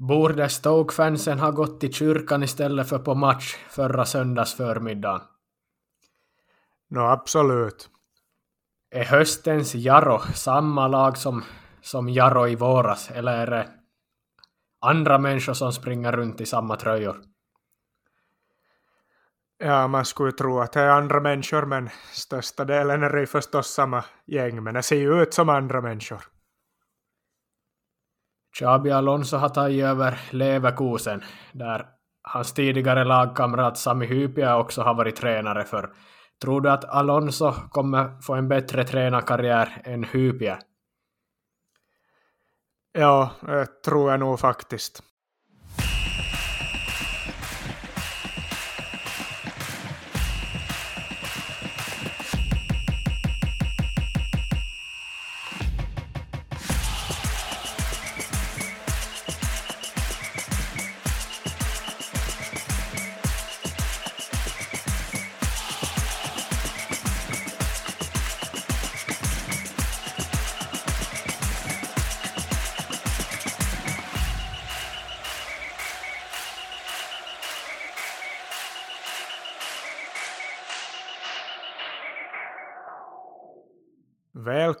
Borde Stoke-fansen ha gått till kyrkan istället för på match förra söndags förmiddagen? No, absolut. Är höstens Jaro samma lag som, som Jaro i våras, eller är det andra människor som springer runt i samma tröjor? Ja, man skulle tro att det är andra människor, men största delen är det förstås samma gäng, men det ser ju ut som andra människor. Xabi Alonso har tagit över Leverkusen, där hans tidigare lagkamrat Sami Hypia också har varit tränare för. Tror du att Alonso kommer få en bättre tränarkarriär än Hypia? Ja, det tror jag nog faktiskt.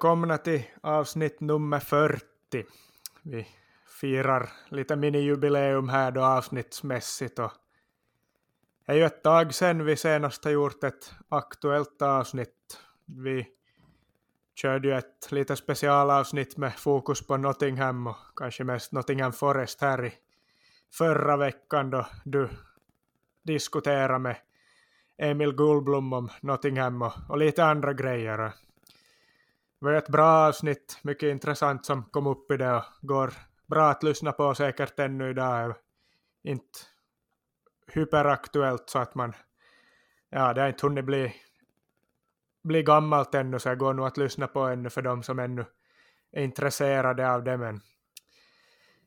Välkomna till avsnitt nummer 40. Vi firar lite minijubileum här då avsnittsmässigt och det är ju ett tag sedan vi senast har gjort ett aktuellt avsnitt. Vi körde ju ett lite specialavsnitt med fokus på Nottingham och kanske mest Nottingham Forest här i förra veckan då du diskuterade med Emil Gullblom om Nottingham och, och lite andra grejer. Det var ett bra avsnitt, mycket intressant som kom upp i det och går bra att lyssna på säkert ännu idag. Inte hyperaktuellt så att man, ja det har inte hunnit bli, bli gammalt ännu så det går nog att lyssna på ännu för de som ännu är intresserade av det men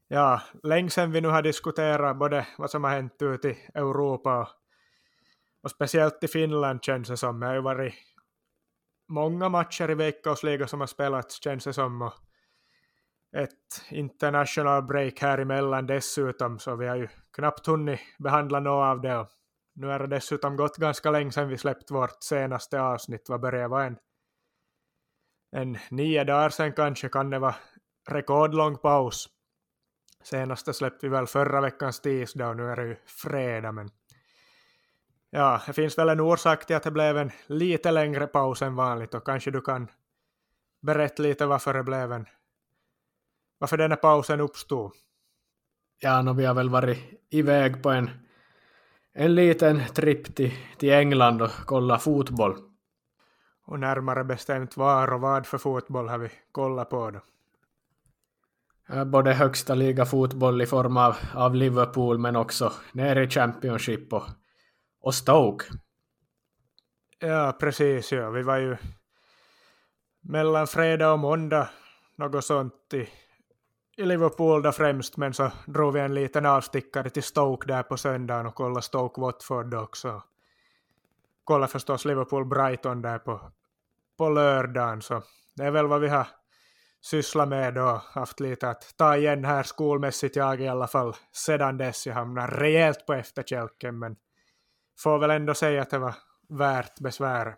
ja, länge sedan vi nu har diskuterat både vad som har hänt ute i Europa och, och speciellt i Finland känns det som. Jag har ju varit många matcher i veckosliga som har spelats känns det som. Och ett international break här emellan dessutom så vi har ju knappt hunnit behandla något av det. Nu är det dessutom gått ganska länge sedan vi släppt vårt senaste avsnitt. Vad börjar vara en, en nio dagar sedan kanske kan det vara rekordlång paus. Senaste släppte vi väl förra veckans tisdag och nu är det ju fredag men Ja, det finns väl en orsak till att det blev en lite längre paus än vanligt och kanske du kan berätta lite varför det blev en varför den här pausen uppstod. Ja, no, vi har väl varit iväg på en, en liten tripp till, till England och kolla fotboll. Och närmare bestämt var och vad för fotboll har vi kollat på då? Både högsta liga fotboll i form av, av Liverpool men också nere i Championship och och Stoke. Ja, precis. Ja. Vi var ju mellan fredag och måndag, något sånt i, i Liverpool där främst, men så drog vi en liten avstickare till Stoke där på söndagen och kollade Stoke Watford också. Kollade förstås Liverpool-Brighton där på, på lördagen, så det är väl vad vi har sysslat med och haft lite att ta igen här skolmässigt jag i alla fall sedan dess. Jag hamnar rejält på efterkälken, men får väl ändå säga att det var värt besvär.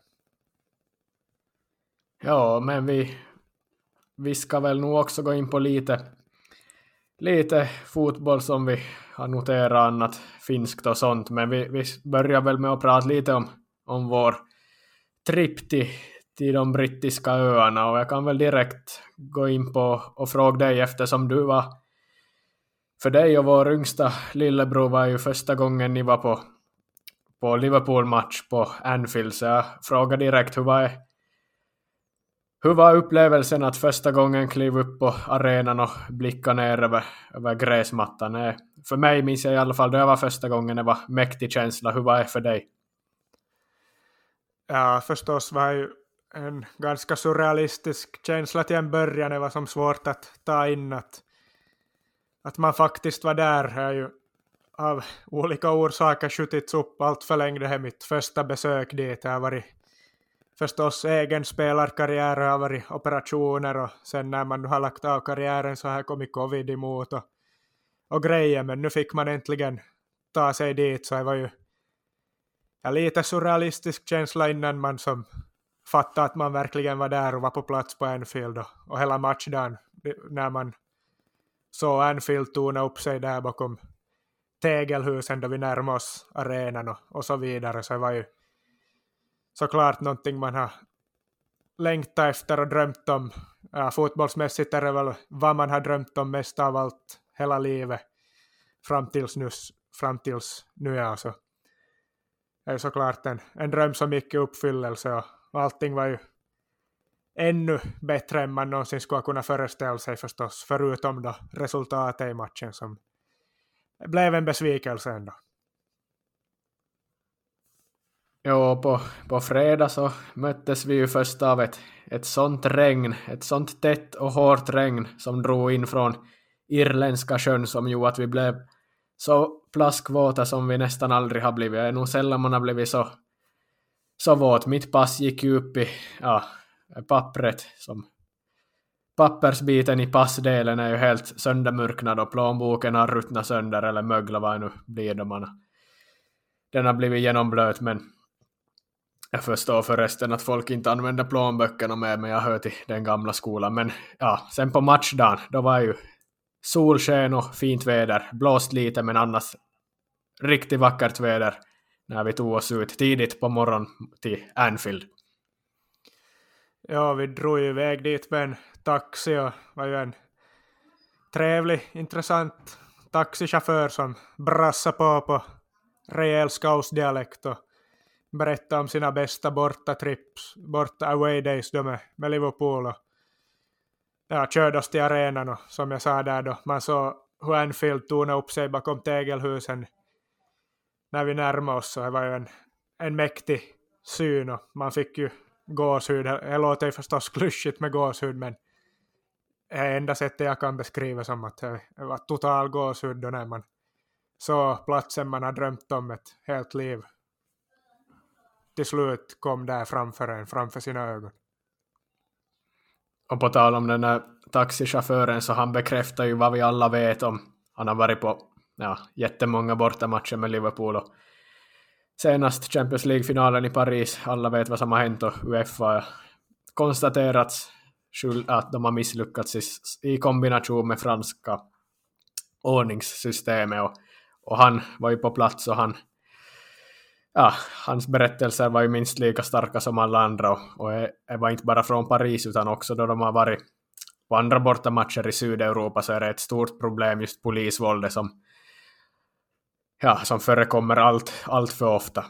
Ja, men vi, vi ska väl nog också gå in på lite, lite fotboll som vi har noterat annat finskt och sånt, men vi, vi börjar väl med att prata lite om, om vår tripp till, till de brittiska öarna och jag kan väl direkt gå in på och fråga dig eftersom du var för dig och vår yngsta lillebror var ju första gången ni var på på Liverpool-match på Anfield, så jag frågade direkt hur var, hur var upplevelsen att första gången kliva upp på arenan och blicka ner över, över gräsmattan? För mig minns jag i alla fall då jag var första gången, det var mäktig känsla. Hur var det för dig? Ja, förstås var ju en ganska surrealistisk känsla till en början. Det var som svårt att ta in att, att man faktiskt var där. Är ju av olika orsaker skjutits upp allt för länge. Det här mitt första besök dit. Det har varit förstås egen spelarkarriär, det har varit operationer och sen när man nu har lagt av karriären så har kommit covid emot och och grejer, men nu fick man äntligen ta sig dit, så det var ju en lite surrealistisk känsla innan man som fattade att man verkligen var där och var på plats på Anfield och, och hela matchdagen när man såg Anfield tona upp sig där bakom tegelhusen då vi närmade oss arenan och, och så vidare, så det var ju såklart någonting man har längtat efter och drömt om. Ja, fotbollsmässigt är det väl vad man har drömt om mest av allt hela livet fram tills nu, fram tills nu Ja, så Det är såklart en, en dröm som gick i uppfyllelse och, och allting var ju ännu bättre än man någonsin skulle kunna föreställa sig förstås, förutom då resultatet i matchen som det blev en besvikelse ändå. Jo, på, på fredag så möttes vi ju först av ett, ett sånt regn, ett sånt tätt och hårt regn som drog in från irländska sjön som gjorde att vi blev så plaskvåta som vi nästan aldrig har blivit. Det är nog sällan man har blivit så, så våt. Mitt pass gick ju upp i ja, pappret som pappersbiten i passdelen är ju helt söndermurknad och plånboken har ruttnat sönder eller möglat vad det nu blir då man den har blivit genomblöt men jag förstår förresten att folk inte använder plånböckerna mer men jag hör till den gamla skolan men ja, sen på matchdagen då var ju solsken och fint väder, blåst lite men annars riktigt vackert väder när vi tog oss ut tidigt på morgonen till Anfield. Ja, vi drog ju iväg dit med en taxi och var ju en trevlig, intressant taxichaufför som brassade på på rejäl skausdialekt och berättade om sina bästa borta trips, borta away days då med, med Liverpool och ja, körde oss till arenan och som jag sa där då, man såg hur Anfield tonade upp sig bakom tegelhusen när vi närmade oss så det var ju en, en mäktig syn och man fick ju gåshud. Det låter ju förstås klyschigt med gåshud men det är enda sättet jag kan beskriva som att det var total gåshud då när man såg platsen man har drömt om ett helt liv till slut kom där framför en, framför sina ögon. Och på tal om den där taxichauffören så han bekräftar ju vad vi alla vet om. Han har varit på ja, jättemånga bortamatcher med Liverpool och senast Champions League-finalen i Paris, alla vet vad som har hänt och Uefa har konstaterat att de har misslyckats i, kombination med franska ordningssystemet. Och, och han var ju på plats och han ja, hans berättelser var ju minst lika starka som alla andra. Och, och det var inte bara från Paris utan också då de har varit på andra bortamatcher i Sydeuropa så är det ett stort problem just polisvåldet som, ja, som förekommer allt, allt för ofta.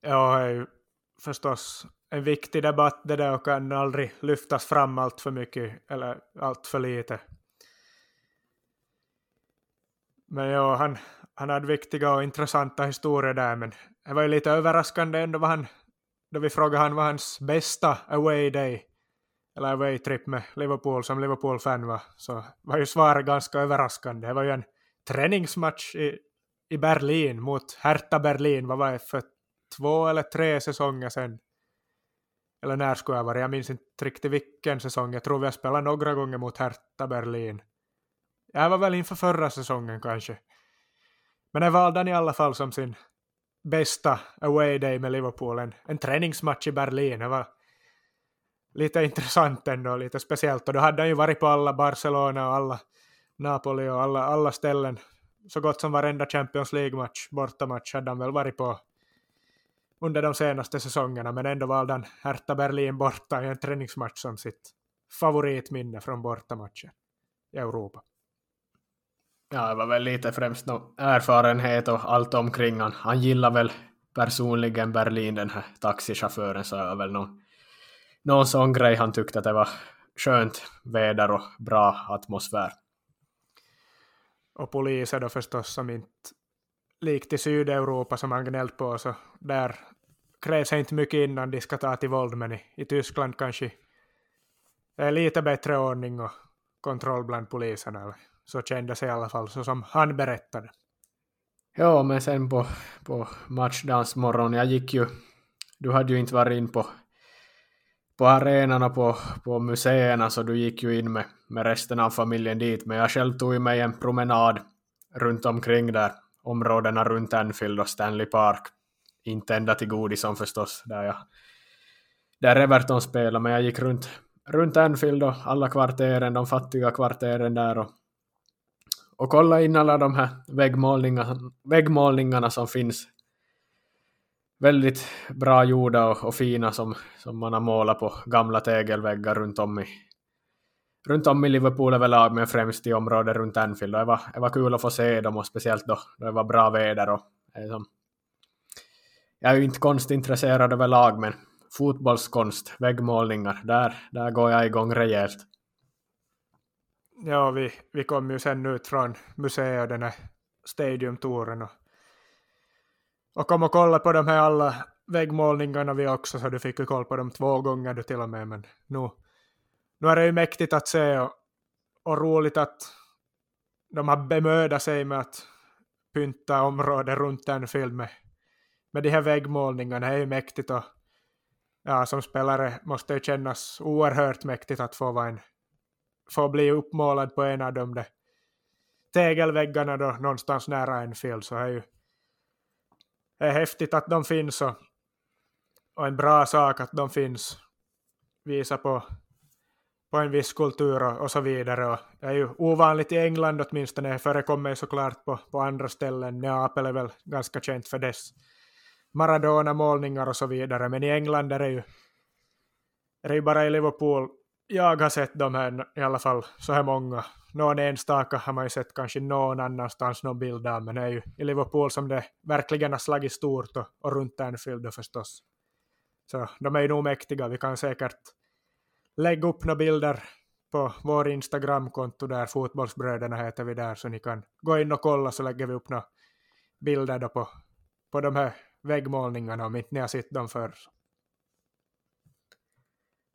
Ja, det är förstås en viktig debatt det där och kan aldrig lyftas fram allt för mycket eller allt för lite. Men ja, han, han hade viktiga och intressanta historier där, men det var ju lite överraskande ändå vad han, då vi frågade han vad hans bästa away day eller away trip med Liverpool som Liverpool-fan var, så var ju svaret ganska överraskande. Det var ju en träningsmatch i, i Berlin mot Hertha Berlin, vad var det för två eller tre säsonger sedan? Eller när skulle jag vara? Jag minns inte riktigt vilken säsong. Jag tror vi har spelat några gånger mot Hertha Berlin. Jag var väl inför förra säsongen kanske. Men jag valde han i alla fall som sin bästa away day med Liverpool. En, en träningsmatch i Berlin. Det var lite intressant ändå, lite speciellt. Och då hade han ju varit på alla Barcelona och alla Napoli och alla, alla ställen. Så gott som varenda Champions League-match, bortamatch, hade han väl varit på under de senaste säsongerna. Men ändå valde han Hertha Berlin borta i en träningsmatch som sitt favoritminne från bortamatcher i Europa. Ja, det var väl lite främst no erfarenhet och allt omkring han. Han gillar väl personligen Berlin, den här taxichauffören, så det var väl någon, någon sån grej han tyckte att det var skönt väder och bra atmosfär. Och poliser då förstås som inte likt i Sydeuropa som han gnällt på, så där krävs inte mycket innan de ska ta till våld, men i, i Tyskland kanske eh, det är lite bättre ordning och kontroll bland poliserna. Så kändes det i alla fall, så som han berättade. Ja, men sen på, på matchdagsmorgon, jag gick ju, du hade ju inte varit in på, på arenan och på, på museerna så du gick ju in med, med resten av familjen dit, men jag själv tog mig en promenad runt omkring där, områdena runt Anfield och Stanley Park. Inte ända till Godison förstås, där jag där Everton spelade, men jag gick runt, runt Anfield och alla kvarteren, de fattiga kvarteren där och, och kolla in alla de här väggmålningarna, väggmålningarna som finns. Väldigt bra gjorda och, och, fina som, som man har målat på gamla tegelväggar runt om i, runt om i Liverpool överlag, men främst i området runt Anfield. det, var, det var kul att få se dem, och speciellt då, då det var bra väder. Och, liksom, jag är ju inte konstintresserad överlag, men fotbollskonst, väggmålningar, där, där går jag igång rejält. Ja, vi, vi kom ju sen ut från museet och den här stadiumtouren och, och kom och kolla på de här alla väggmålningarna vi också, så du fick ju koll på dem två gånger du till och med, men nu, nu är det ju mäktigt att se och, och roligt att de har bemödat sig med att pynta området runt den filmen med de här väggmålningarna, det är ju mäktigt och ja, som spelare måste det kännas oerhört mäktigt att få, vara en, få bli uppmålad på en av de där tegelväggarna då någonstans nära en film. så är ju är häftigt att de finns och, och en bra sak att de finns visa på, på en viss kultur och, och så vidare. Och det är ju ovanligt i England åtminstone, det förekommer såklart på, på andra ställen. Neapel är väl ganska känt för dess Maradona-målningar och så vidare, men i England är det ju, är det ju bara i Liverpool jag har sett de här i alla fall så här många. Någon enstaka har man ju sett kanske någon annanstans någon bild av, men det är ju i Liverpool som det verkligen har slagit stort och, och runt Anfield förstås. Så de är ju nog mäktiga, vi kan säkert lägga upp några bilder på vår Instagramkonto där, Fotbollsbröderna heter vi där, så ni kan gå in och kolla så lägger vi upp några bilder då på, på de här väggmålningarna om inte ni har sett dem förr.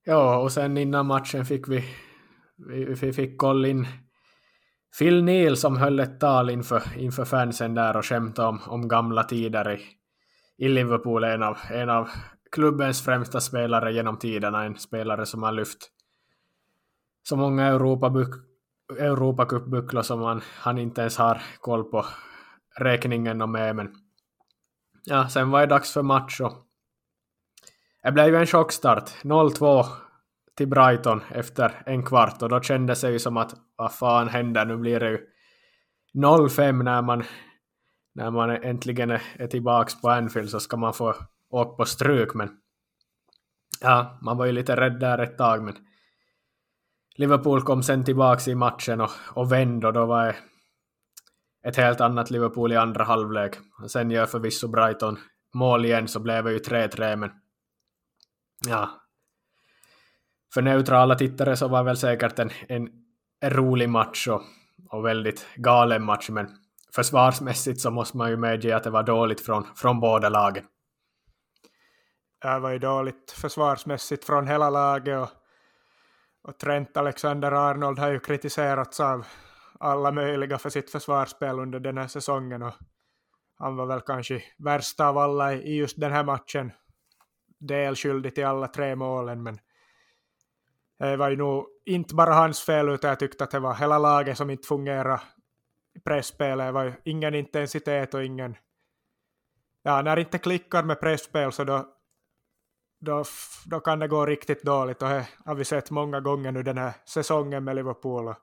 Ja, och sen innan matchen fick vi, vi, vi fick kolla in Phil Neal som höll ett tal inför, inför fansen där och skämtade om, om gamla tider i, i Liverpool. En av, en av klubbens främsta spelare genom tiderna, en spelare som har lyft så många europacup-bucklor som han, han inte ens har koll på räkningen och med, men ja, sen var det dags för match och det blev ju en chockstart. 0-2 till Brighton efter en kvart och då kändes det ju som att vad fan händer, nu blir det ju 0-5 när man, när man äntligen är, är tillbaks på Anfield så ska man få åka på stryk men ja, man var ju lite rädd där ett tag men Liverpool kom sen tillbaks i matchen och, och vände och då var det ett helt annat Liverpool i andra halvlek. Sen gör förvisso Brighton mål igen så blev det ju 3-3 men ja. För neutrala tittare så var väl säkert en, en, en rolig match och, och väldigt galen match men försvarsmässigt så måste man ju medge att det var dåligt från, från båda lagen. Det var ju dåligt försvarsmässigt från hela laget och, och Trent Alexander-Arnold har ju kritiserats av alla möjliga för sitt försvarsspel under den här säsongen och han var väl kanske värsta av alla i just den här matchen. Delskyldig till alla tre målen men det var ju nog inte bara hans fel utan jag tyckte att det var hela laget som inte fungerade i pressspelet. Det var ju ingen intensitet och ingen... Ja, när det inte klickar med presspel så då, då, då kan det gå riktigt dåligt och det har vi sett många gånger nu den här säsongen med Liverpool.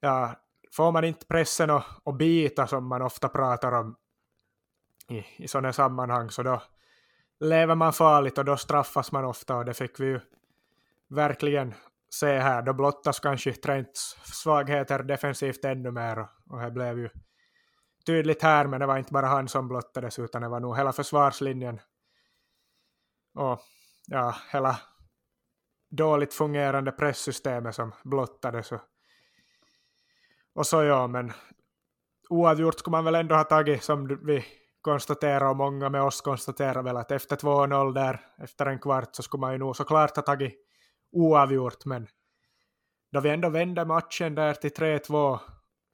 Ja, får man inte pressen att, att bita som man ofta pratar om i, i sådana sammanhang så då lever man farligt och då straffas man ofta och det fick vi ju verkligen se här. Då blottas kanske Trents svagheter defensivt ännu mer och, det blev ju tydligt här men det var inte bara han som blottades utan det var nog hela försvarslinjen och ja, hela dåligt fungerande presssystemet som blottades. Och och så ja, men oavgjort skulle man väl ändå ha tagit som vi konstaterar och många med oss konstaterar väl att efter 2-0 där efter en kvart så skulle man ju nog såklart ha tagit oavgjort men då vi ändå vänder matchen där till 3-2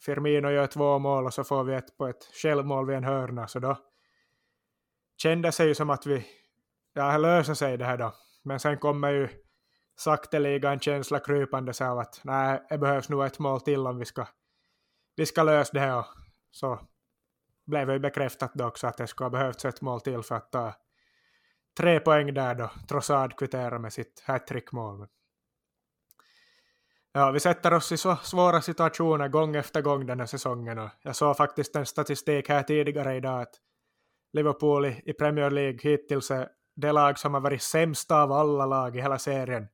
Firmino gör två mål och så får vi ett på ett självmål vid en hörna så då kändes det ju som att vi ja, det löser sig det här då Men sen kommer ju sakteliga en känsla krypande så av att nej, det behövs nog ett mål till om vi ska, vi ska lösa det här. Så blev det ju bekräftat då också att det skulle ha behövts ett mål till för att ta tre poäng där då Trossard kvitterar med sitt hattrickmål. Ja, vi sätter oss i så svåra situationer gång efter gång den här säsongen och jag såg faktiskt en statistik här tidigare idag att Liverpool i Premier League hittills är det lag som har varit sämst av alla lag i hela serien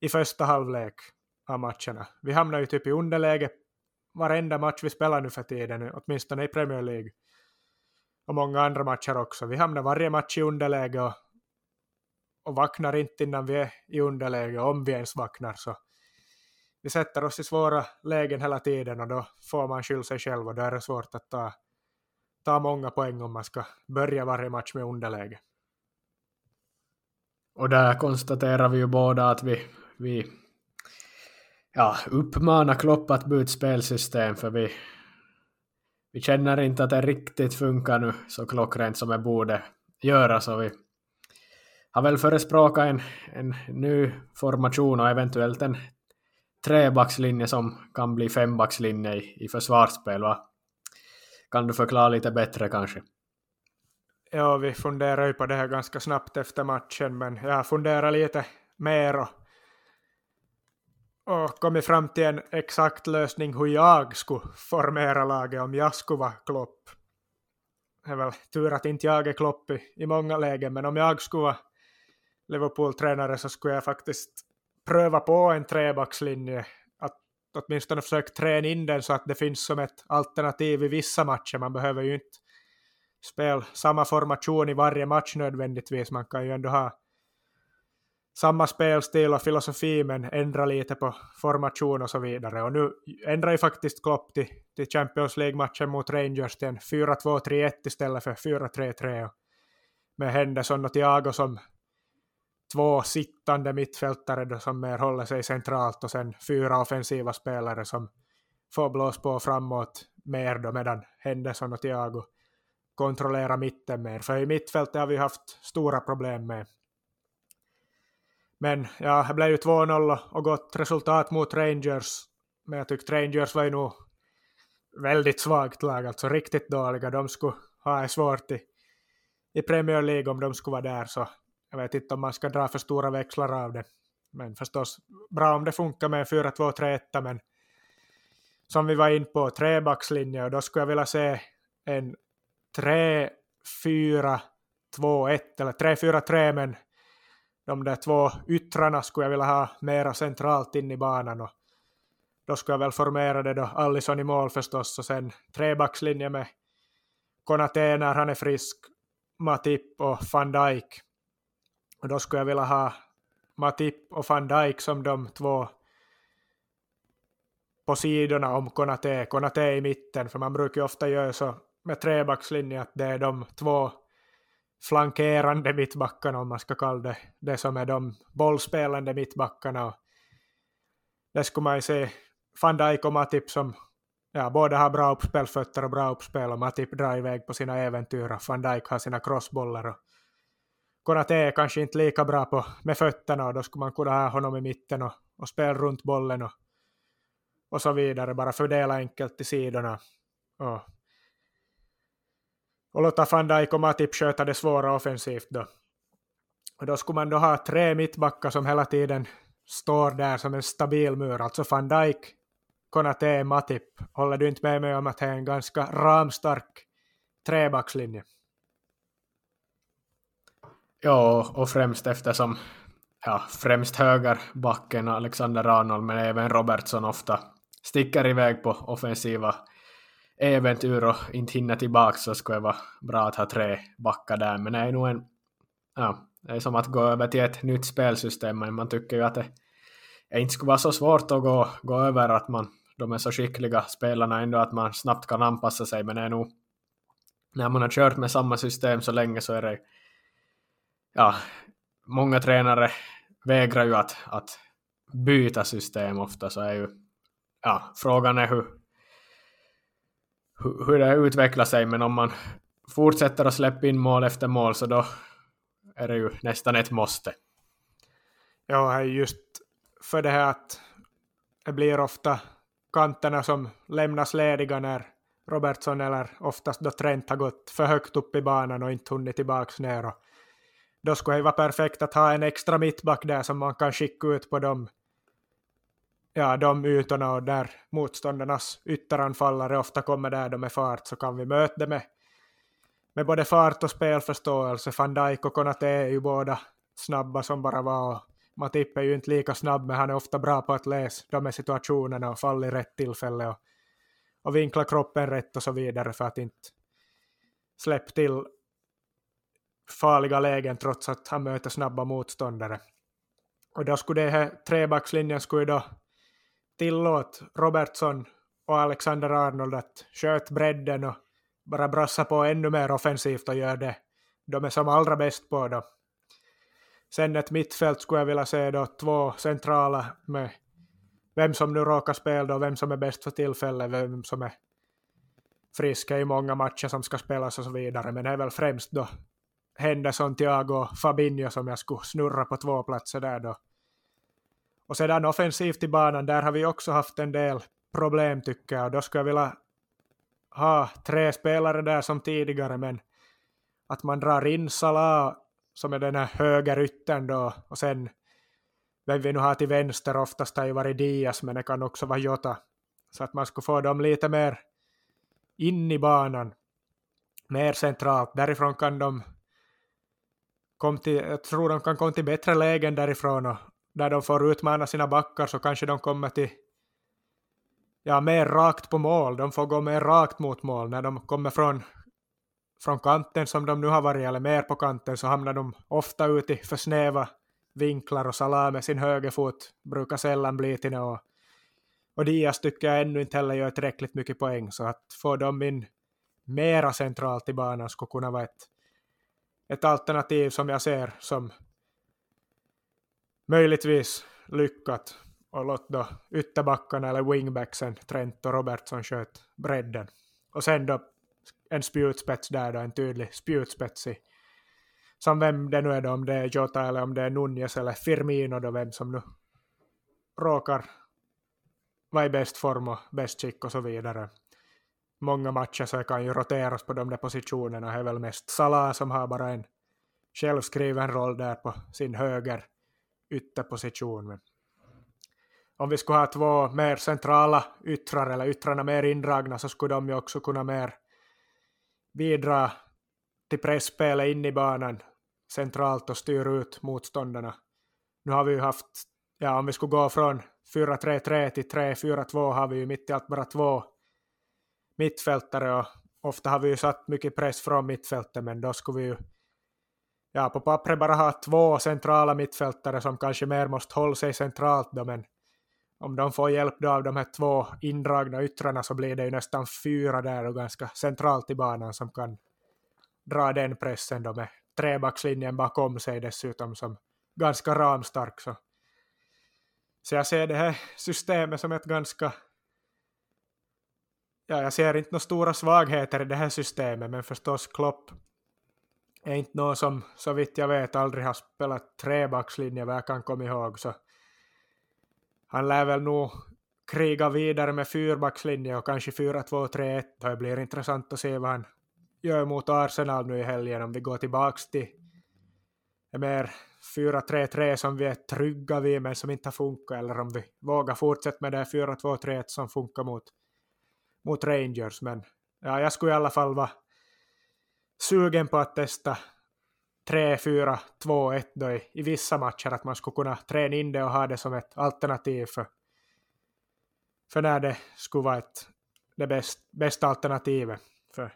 i första halvlek av matcherna. Vi hamnar ju typ i underläge varenda match vi spelar nu för tiden, åtminstone i Premier League. Och många andra matcher också. Vi hamnar varje match i underläge och, och vaknar inte innan vi är i underläge, om vi ens vaknar. Så vi sätter oss i svåra lägen hela tiden och då får man skylla sig själv och då är det svårt att ta, ta många poäng om man ska börja varje match med underläge. Och där konstaterar vi ju båda att vi, vi ja, uppmanar Klopp att byta spelsystem för vi, vi känner inte att det riktigt funkar nu så klockrent som det borde göra så vi har väl förespråkat en, en ny formation och eventuellt en trebackslinje som kan bli fembackslinje i, i försvarsspel. Va? Kan du förklara lite bättre kanske? Ja, vi funderar ju på det här ganska snabbt efter matchen, men jag funderar lite mer och, och kommit fram till en exakt lösning hur jag skulle formera laget om jag skulle vara Klopp. Det är väl tur att inte jag är Klopp i, i många lägen, men om jag skulle vara Liverpool-tränare så skulle jag faktiskt pröva på en trebackslinje, att åtminstone försöka träna in den så att det finns som ett alternativ i vissa matcher. Man behöver ju inte spela samma formation i varje match nödvändigtvis. Man kan ju ändå ha samma spelstil och filosofi men ändra lite på formation och så vidare. Och nu ändrar ju faktiskt Klopp till, till Champions League-matchen mot Rangers till en 4-2-3-1 istället för 4-3-3. Med Henderson och Thiago som två sittande mittfältare då som mer håller sig centralt och sen fyra offensiva spelare som får blås på framåt mer då medan Henderson och Thiago kontrollerar mitten mer. För i mittfältet har vi haft stora problem med. Men ja, det blev ju 2-0 och gott resultat mot Rangers. Men jag tyckte Rangers var ju nog väldigt svagt lag, alltså riktigt dåliga. De skulle ha det svårt i, i Premier League om de skulle vara där. Så jag vet inte om man ska dra för stora växlar av det. Men förstås bra om det funkar med 4-2-3-1 men som vi var in på trebackslinje och då skulle jag vilja se en 3-4-2-1 eller 3-4-3 men de där två yttrarna skulle jag vilja ha mera centralt in i banan och då skulle jag väl formera det då Allison i mål förstås och sen trebackslinje med Konate när han är frisk, Matip och van Dijk. Och då skulle jag vilja ha Matip och van Dijk som de två på sidorna om Konate, Konate i mitten, för man brukar ju ofta göra så med trebackslinje att det är de två flankerande mittbackarna om man ska kalla det det som är de bollspelande mittbackarna. Och det skulle man ju se van Dijk och Matip som ja, båda har bra uppspelfötter och bra uppspel och Matip drar iväg på sina äventyr och van Dijk har sina crossbollar och Konate är kanske inte lika bra på, med fötterna och då skulle man kunna ha honom i mitten och, och spela runt bollen och, och så vidare. Bara fördela enkelt till sidorna. Och, och låta van Dijk och Matip sköta det svåra offensivt då. Och då skulle man då ha tre mittbackar som hela tiden står där som en stabil mur. Alltså van Dijk, Konate, Matip. Håller du inte med mig om att det är en ganska ramstark trebackslinje? Ja, och främst eftersom ja, främst högerbacken Alexander Arnold men även Robertson ofta sticker iväg på offensiva äventyr och inte hinner tillbaka så skulle det vara bra att ha tre backar där. Men det är nog en, ja, det är som att gå över till ett nytt spelsystem, men man tycker ju att det, det inte skulle vara så svårt att gå, gå över att man, de är så skickliga spelarna ändå att man snabbt kan anpassa sig, men det är nog när man har kört med samma system så länge så är det ja, många tränare vägrar ju att, att byta system ofta, så är ju ja, frågan är hur, hur, hur det utvecklar sig, men om man fortsätter att släppa in mål efter mål så då är det ju nästan ett måste. Ja, just för det här att det blir ofta kanterna som lämnas lediga när Robertson eller oftast då Trent har gått för högt upp i banan och inte hunnit tillbaks ner. Och då skulle det vara perfekt att ha en extra mittback där som man kan skicka ut på de, ja, de ytorna och där motståndarnas ytteranfallare ofta kommer där de är fart så kan vi möta det med, med både fart och spelförståelse. Van Dijk och Konate är ju båda snabba som bara var. Matip är ju inte lika snabb men han är ofta bra på att läsa de här situationerna och falla i rätt tillfälle och, och vinkla kroppen rätt och så vidare för att inte släppa till farliga lägen trots att han möter snabba motståndare. Och då skulle det här trebackslinjen skulle då Tillåt Robertson och Alexander Arnold att sköta bredden och bara brassa på ännu mer offensivt och göra det de är som allra bäst på då. Sen ett mittfält skulle jag vilja se då två centrala med vem som nu råkar spela då, vem som är bäst för tillfället, vem som är frisk i många matcher som ska spelas och så vidare. Men det är väl främst då Henderson, Thiago och Fabinho som jag skulle snurra på två platser där då. Och sedan offensivt i banan, där har vi också haft en del problem tycker jag. Och då skulle jag vilja ha tre spelare där som tidigare, men att man drar in Salah som är den här högeryttern då, och sen vem vi nu har till vänster, oftast har ju varit Diaz, men det kan också vara Jota. Så att man skulle få dem lite mer in i banan, mer centralt. Därifrån kan de kom till, jag tror de kan komma till bättre lägen därifrån och när de får utmana sina backar så kanske de kommer till ja, mer rakt på mål. De får gå mer rakt mot mål. När de kommer från, från kanten som de nu har varit, eller mer på kanten, så hamnar de ofta ut i för snäva vinklar och Salah med sin högerfot brukar sällan bli till något. Och Diaz tycker jag ännu inte heller gör tillräckligt mycket poäng, så att få dem in mera centralt i banan skulle kunna vara ett ett alternativ som jag ser som möjligtvis lyckat och låt då ytterbackarna eller wingbacksen Trent och Robertson sköt bredden. Och sen då en spjutspets där då, en tydlig spjutspets i som vem det nu är då, om det är Jota eller om det är Nunez eller Firmino då, vem som nu råkar vara i bäst form och bäst skick och så vidare många matcher så kan ju roteras på de där positionerna. Det är väl mest Salah som har bara en självskriven roll där på sin höger ytterposition. Men om vi skulle ha två mer centrala yttrar eller yttrarna mer indragna så skulle de ju också kunna mer bidra till pressspelet in i banan centralt och styra ut motståndarna. Nu har vi ju haft, ja om vi skulle gå från 4-3-3 till 3-4-2 har vi ju mitt i allt bara två mittfältare och ofta har vi ju satt mycket press från mittfältet men då skulle vi ju ja, på pappret bara ha två centrala mittfältare som kanske mer måste hålla sig centralt då men om de får hjälp då av de här två indragna yttrarna så blir det ju nästan fyra där och ganska centralt i banan som kan dra den pressen då med trebackslinjen bakom sig dessutom som ganska ramstark. Så. så jag ser det här systemet som ett ganska ja, jag ser inte några stora svagheter i det här systemet, men förstås Klopp är inte någon som så vitt jag vet aldrig har spelat trebackslinje vad jag kan komma ihåg, så han lär väl nog kriga vidare med fyrbackslinje och kanske 4-2-3-1 det blir intressant att se vad han gör mot Arsenal nu i helgen om vi går tillbaks till mer 4-3-3 som vi är trygga vid men som inte har funkat eller om vi vågar fortsätta med det 4-2-3-1 som funkar mot mot Rangers, men ja, jag skulle i alla fall vara sugen på att testa 3-4-2-1 då i, i vissa matcher, att man skulle kunna träna in det och ha det som ett alternativ för, för när det skulle vara ett, det bäst, bästa alternativet. För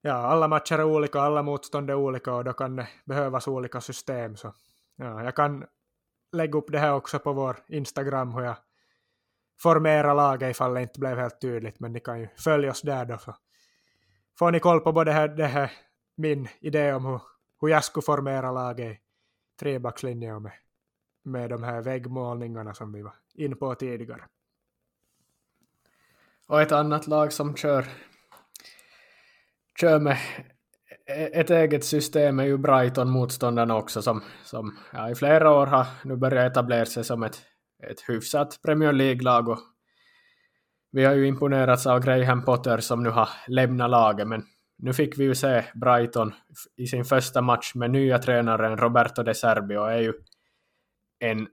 ja, alla matcher är olika, alla motstånd är olika och då kan det behövas olika system. Så ja, jag kan lägga upp det här också på vår Instagram hur jag formerar laget ifall det inte blev helt tydligt, men ni kan ju följa oss där då. Så får ni koll på både här, det här, min idé om hur, hur jag skulle formera laget i trebackslinje med, med de här väggmålningarna som vi var in på tidigare. Och ett annat lag som kör, kör med ett eget system är ju Brighton motståndarna också som, som ja, i flera år har nu börjat etablera sig som ett, ett hyfsat Premier League-lag och vi har ju imponerats av Graham Potter som nu har lämnat laget men nu fick vi ju se Brighton i sin första match med nya tränaren Roberto De Serbi och är ju en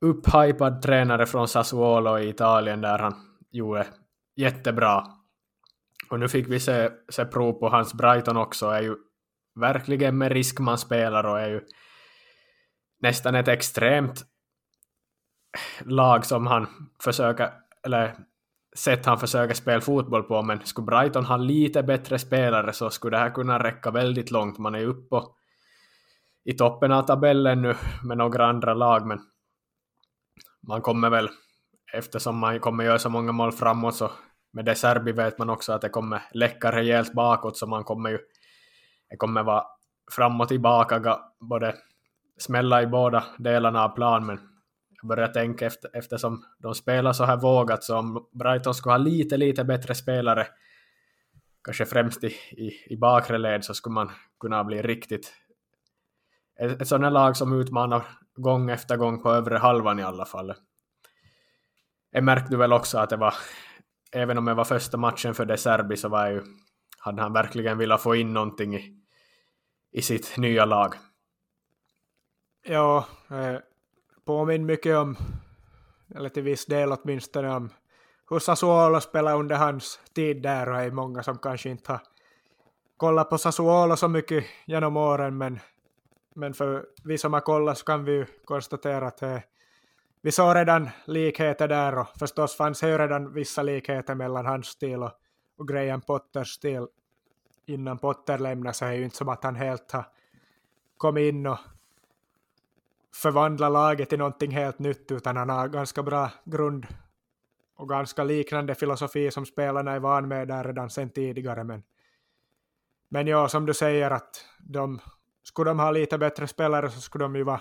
upphypad tränare från Sassuolo i Italien där han gjorde jättebra. Och nu fick vi se, se prov på hans Brighton också, är ju verkligen med risk man spelar och är ju nästan ett extremt lag som han försöker, eller sätt han försöker spela fotboll på, men skulle Brighton ha lite bättre spelare så skulle det här kunna räcka väldigt långt. Man är ju uppe i toppen av tabellen nu med några andra lag, men man kommer väl, eftersom man kommer göra så många mål framåt, så med det Serbi vet man också att det kommer läcka rejält bakåt, så man kommer ju, det kommer vara fram och tillbaka, både smälla i båda delarna av plan, men börjar tänka efter, eftersom de spelar så här vågat, så om Brighton skulle ha lite, lite bättre spelare, kanske främst i, i, i bakre led, så skulle man kunna bli riktigt ett, ett sådant lag som utmanar gång efter gång på övre halvan i alla fall. Jag märkte väl också att det var, även om det var första matchen för De Serbi så var ju, hade han verkligen velat få in någonting i, i sitt nya lag. Ja, eh, påminner mycket om, eller till viss del åtminstone om hur Sassuolo spelade under hans tid där och är många som kanske inte har kollat på Sassuolo så mycket genom åren men men för vi som har kollat så kan vi ju konstatera att eh, vi såg redan likheter där och förstås fanns det ju redan vissa likheter mellan hans stil och, och Graham Potters stil. Innan Potter lämnade så är det ju inte som att han helt har kommit in och förvandla laget till någonting helt nytt utan han har ganska bra grund och ganska liknande filosofi som spelarna är van med där redan sen tidigare men men ja, som du säger att de skulle de ha lite bättre spelare så skulle de ju vara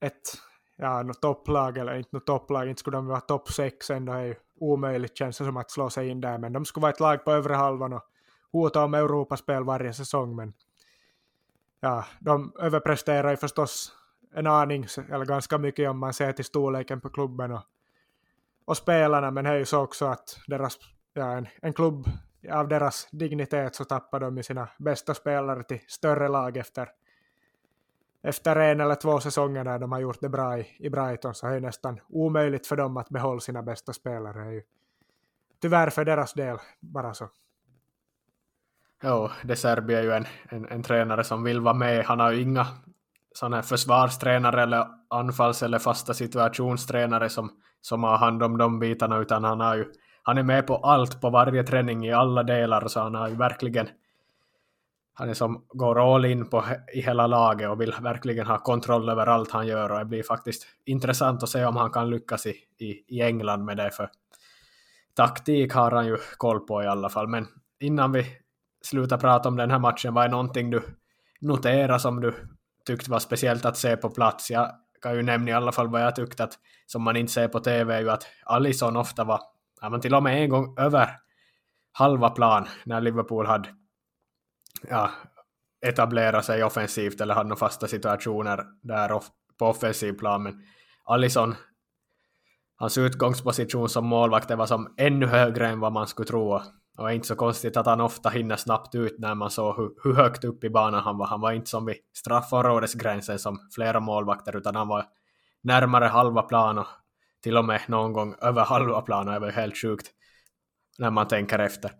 ett ja, något topplag, eller inte något topplag, inte skulle de vara topp sex ändå är ju omöjligt känns det som att slå sig in där, men de skulle vara ett lag på övre halvan och hota om Europaspel varje säsong, men ja, de överpresterar ju förstås en aning, eller ganska mycket om man ser till storleken på klubben och, och spelarna, men det är ju så också att deras, ja, en, en klubb av deras dignitet så tappar de ju sina bästa spelare till större lag efter, efter en eller två säsonger när de har gjort det bra i, i Brighton så är det nästan omöjligt för dem att behålla sina bästa spelare. Är ju tyvärr för deras del bara så. Jo, De Serbi är ju en, en, en, tränare som vill vara med. Han har ju inga sån här försvarstränare eller anfalls eller fasta situationstränare som, som har hand om de bitarna, utan han har ju han är med på allt på varje träning i alla delar så han har ju verkligen han är som går all in på i hela laget och vill verkligen ha kontroll över allt han gör och det blir faktiskt intressant att se om han kan lyckas i, i, i England med det för taktik har han ju koll på i alla fall. Men innan vi slutar prata om den här matchen vad är någonting du noterar som du tyckte var speciellt att se på plats? Jag kan ju nämna i alla fall vad jag tyckte att som man inte ser på TV är ju att Alisson ofta var ja, men till och med en gång över halva plan när Liverpool hade ja, etablerat sig offensivt eller hade några fasta situationer där på offensiv plan. Men Alisson, hans utgångsposition som målvakt var som ännu högre än vad man skulle tro. Och det är inte så konstigt att han ofta hinner snabbt ut när man såg hur, hur högt upp i banan han var. Han var inte som vid straffområdesgränsen som flera målvakter, utan han var närmare halva plan och till och med någon gång över halva planen. Det var helt sjukt när man tänker efter.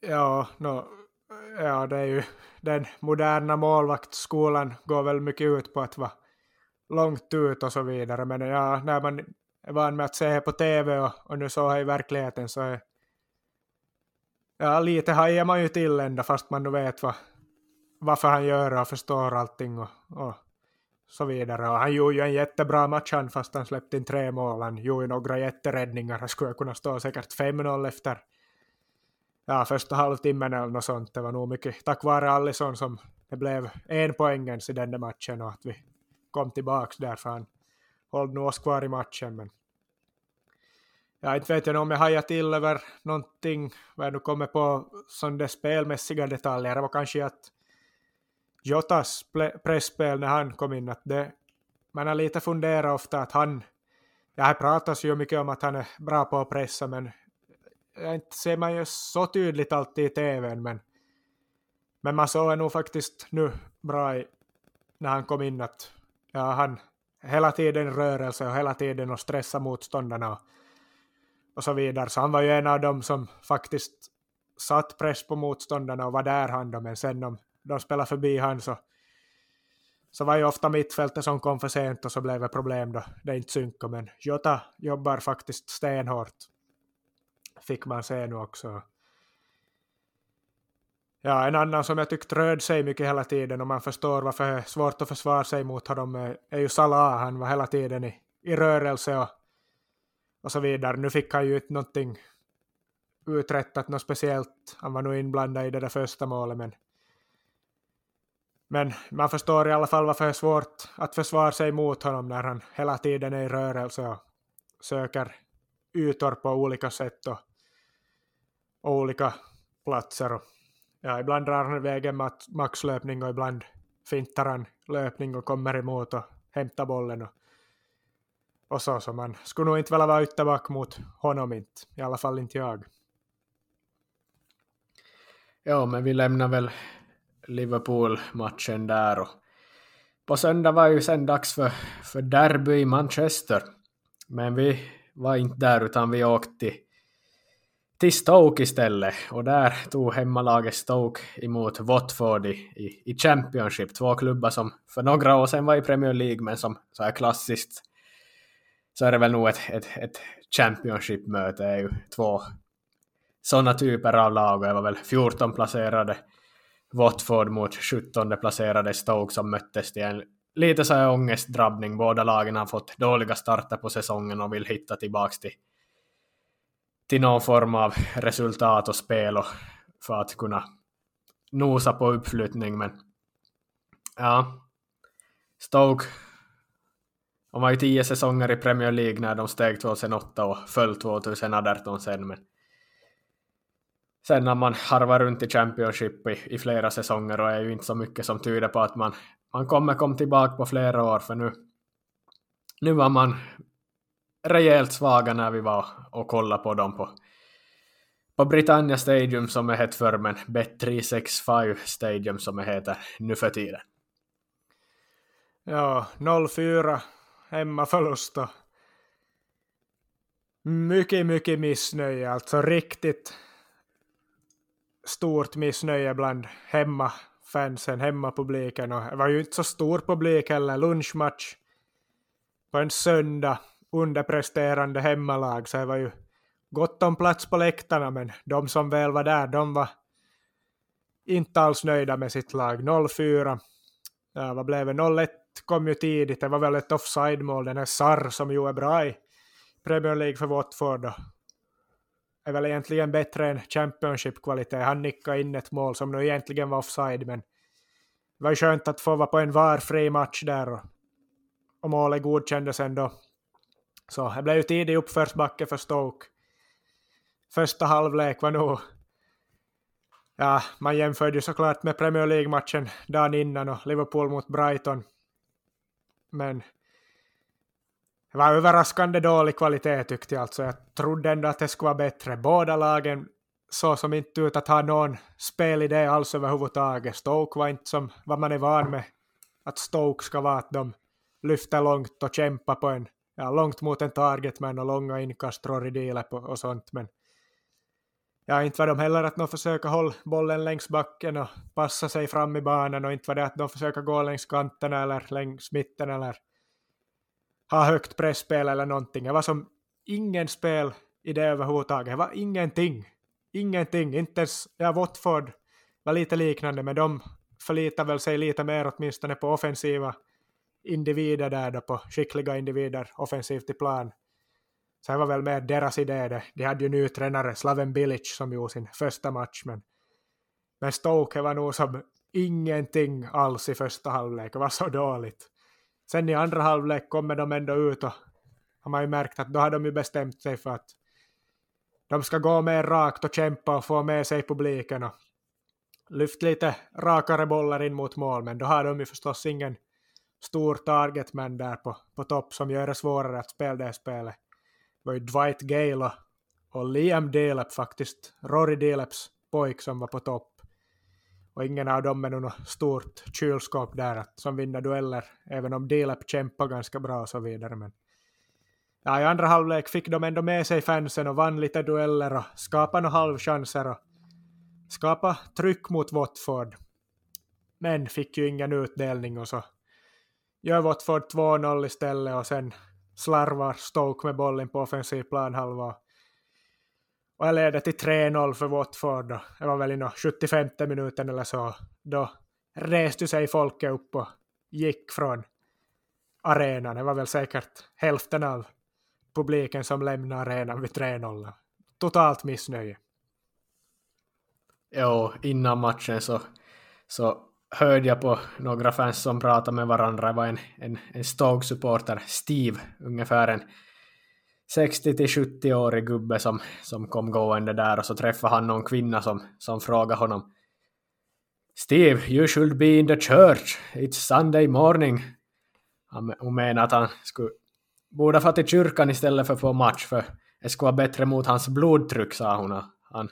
Ja, no, ja, det är ju den moderna målvaktsskolan går väl mycket ut på att vara långt ut och så vidare. Men ja, när man är van med att se på tv och, och nu så här i verkligheten så är ja, lite hajar man ju till ända fast man nu vet vad, varför han gör och förstår allting och, och så vidare. Och han gjorde ju en jättebra match han fast han släppte in tre mål. Han gjorde några jätteräddningar. Han skulle kunna stå säkert 5-0 efter ja, första halvtimmen eller något sånt. Det var nog mycket tack vare Allison som det blev en poängens i den där matchen och att vi kom tillbaks där för han höll nu oss kvar i matchen. Men ja, inte vet jag om jag hajar till över någonting, vad jag nu kommer på som det spelmässiga detaljer, det var kanske att Jotas pressspel när han kom in, att det, man har lite funderat ofta att han, ja här pratas ju mycket om att han är bra på att pressa, men inte ser man ju så tydligt alltid i tvn, men, men man såg nog faktiskt nu bra i, när han kom in att ja, han hela tiden rörelse och hela tiden och stressa motståndarna och, och så vidare. Så han var ju en av dem som faktiskt satt press på motståndarna och var där han då, men sen om de spelade förbi han så, så var ju ofta mittfältet som kom för sent och så blev det problem då det inte synkade. Men Jota jobbar faktiskt stenhårt. Fick man se nu också. Ja, en annan som jag tyckte röd sig mycket hela tiden och man förstår varför det är svårt att försvara sig mot honom är, är ju Salah. Han var hela tiden i, i rörelse och, och så vidare. Nu fick han ju inte någonting uträttat något speciellt. Han var nog inblandad i det där första målet men men man förstår i alla fall varför det är svårt att försvara sig mot honom när han hela tiden är i rörelse och söker ytor på olika sätt och, och olika platser. Och, ja, ibland drar han iväg en maxlöpning och ibland fintar han löpning och kommer emot och hämtar bollen. Och, och så, så man skulle nog inte vilja vara ytterback mot honom inte, i alla fall inte jag. Ja, men vi lämnar väl Liverpool-matchen där. Och på söndag var ju sen dags för, för derby i Manchester. Men vi var inte där utan vi åkte till, till Stoke istället. Och där tog hemmalaget Stoke emot Watford i, i, i Championship. Två klubbar som för några år sedan var i Premier League men som så här klassiskt så är det väl nog ett, ett, ett Championship-möte. är ju två sådana typer av lag och det var väl 14 placerade Watford mot 17 placerade Stoke som möttes till en lite så här ångestdrabbning. Båda lagen har fått dåliga starter på säsongen och vill hitta tillbaka till, till någon form av resultat och spel och för att kunna nosa på uppflyttning. Men ja, Stoke de var ju tio säsonger i Premier League när de steg 2008 och föll 2018 sen. Men sen när man harvar runt i Championship i, i flera säsonger och är ju inte så mycket som tyder på att man, man kommer komma tillbaka på flera år för nu, nu var man rejält svaga när vi var och kollade på dem på, på Britannia Stadium som är hett förr men Bet365 Stadium som är heter nu för tiden. Ja, 0-4 hemmaförlust och mycket, mycket missnöje, alltså riktigt stort missnöje bland hemmafansen, hemmapubliken. Och det var ju inte så stor publik heller, lunchmatch på en söndag, underpresterande hemmalag, så det var ju gott om plats på läktarna, men de som väl var där, de var inte alls nöjda med sitt lag. 0-4. Ja, vad blev det? 0-1 kom ju tidigt, det var väl ett offside-mål, den här Sarr som ju är bra i Premier League för Watford är väl egentligen bättre än Championship-kvalitet. Han nickade in ett mål som nu egentligen var offside, men det var ju skönt att få vara på en varfri match där och, och målet godkändes ändå. Så det blev ju tidig uppförsbacke för Stoke. Första halvlek var nog... Ja, man jämförde ju såklart med Premier League-matchen dagen innan och Liverpool mot Brighton. Men det var överraskande dålig kvalitet tyckte jag alltså. Jag trodde ändå att det skulle vara bättre. Båda lagen såg som inte ut att ha någon spelidé alls överhuvudtaget. Stoke var inte som vad man är van med att Stoke ska vara, att de lyfter långt och kämpar på en, ja, långt mot en targetman och långa inkast på och sånt. Men ja, inte var de heller att de försöker hålla bollen längs backen och passa sig fram i banan och inte var det att de försöker gå längs kanterna eller längs mitten eller ha högt pressspel eller någonting. Det var som ingen spel i det överhuvudtaget. Det var ingenting. Ingenting. Inte ens, ja, Watford var lite liknande, men de förlitar väl sig lite mer åtminstone på offensiva individer där då, på skickliga individer offensivt i plan. Så det var väl mer deras idé det. De hade ju ny tränare, Slaven Bilic, som gjorde sin första match, men, men Stoke var nog som ingenting alls i första halvlek. Det var så dåligt. Sen i andra halvlek kommer de ändå ut och har man ju märkt att då har de ju bestämt sig för att de ska gå mer rakt och kämpa och få med sig publiken och lyft lite rakare bollar in mot mål, men då har de ju förstås ingen stor targetman där på, på topp som gör det svårare att spela det spelet. Det var ju Dwight Gale och, och Liam Delep faktiskt, Rory Deleps pojk som var på topp. Och ingen av dem är något stort kylskåp där att, som vinner dueller, även om Delep kämpar ganska bra och så vidare. Men ja, i andra halvlek fick de ändå med sig fansen och vann lite dueller och skapade några halvchanser och skapade tryck mot Watford. Men fick ju ingen utdelning och så gör Watford 2-0 istället och sen slarvar Stoke med bollen på offensiv planhalva. Och jag leder till 3-0 för Watford då. Det var väl i 75 minuten eller så. Då reste sig folket upp och gick från arenan. Det var väl säkert hälften av publiken som lämnade arenan vid 3-0. Totalt missnöje. Jo, innan matchen så, så hörde jag på några fans som pratade med varandra. Det var en, en, en Stoke-supporter, Steve, ungefär en 60-70-årig gubbe som, som kom gående där och så träffade han någon kvinna som, som frågade honom Steve, you should be in the church. It's Sunday morning. Han, hon menade att han skulle, borde få till kyrkan istället för på match för det skulle vara bättre mot hans blodtryck, sa hon. Han,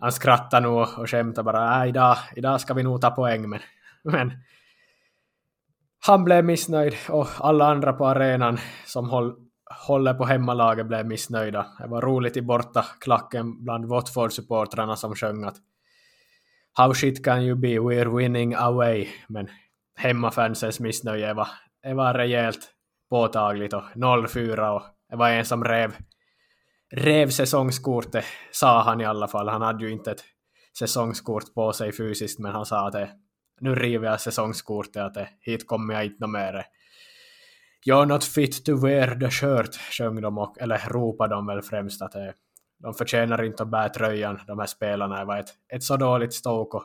han skrattade nog och skämtade bara, äh, idag, idag ska vi nog ta poäng, men, men han blev missnöjd och alla andra på arenan som håll, håller på hemmalaget blev missnöjda. Det var roligt i borta klacken bland Watford-supportrarna som sjöng att How shit can you be, we're winning away. Men hemmafansens missnöje var, det var rejält påtagligt och 0-4 och det var en som rev rev säsongskortet, sa han i alla fall. Han hade ju inte ett säsongskort på sig fysiskt, men han sa att det, nu river jag säsongskortet, att det, hit kommer jag inte mer. You're not fit to wear the shirt, sjöng de, och, eller ropade de väl främst att det, de förtjänar inte att bära tröjan, de här spelarna. Det var ett, ett så dåligt Stoke. Och,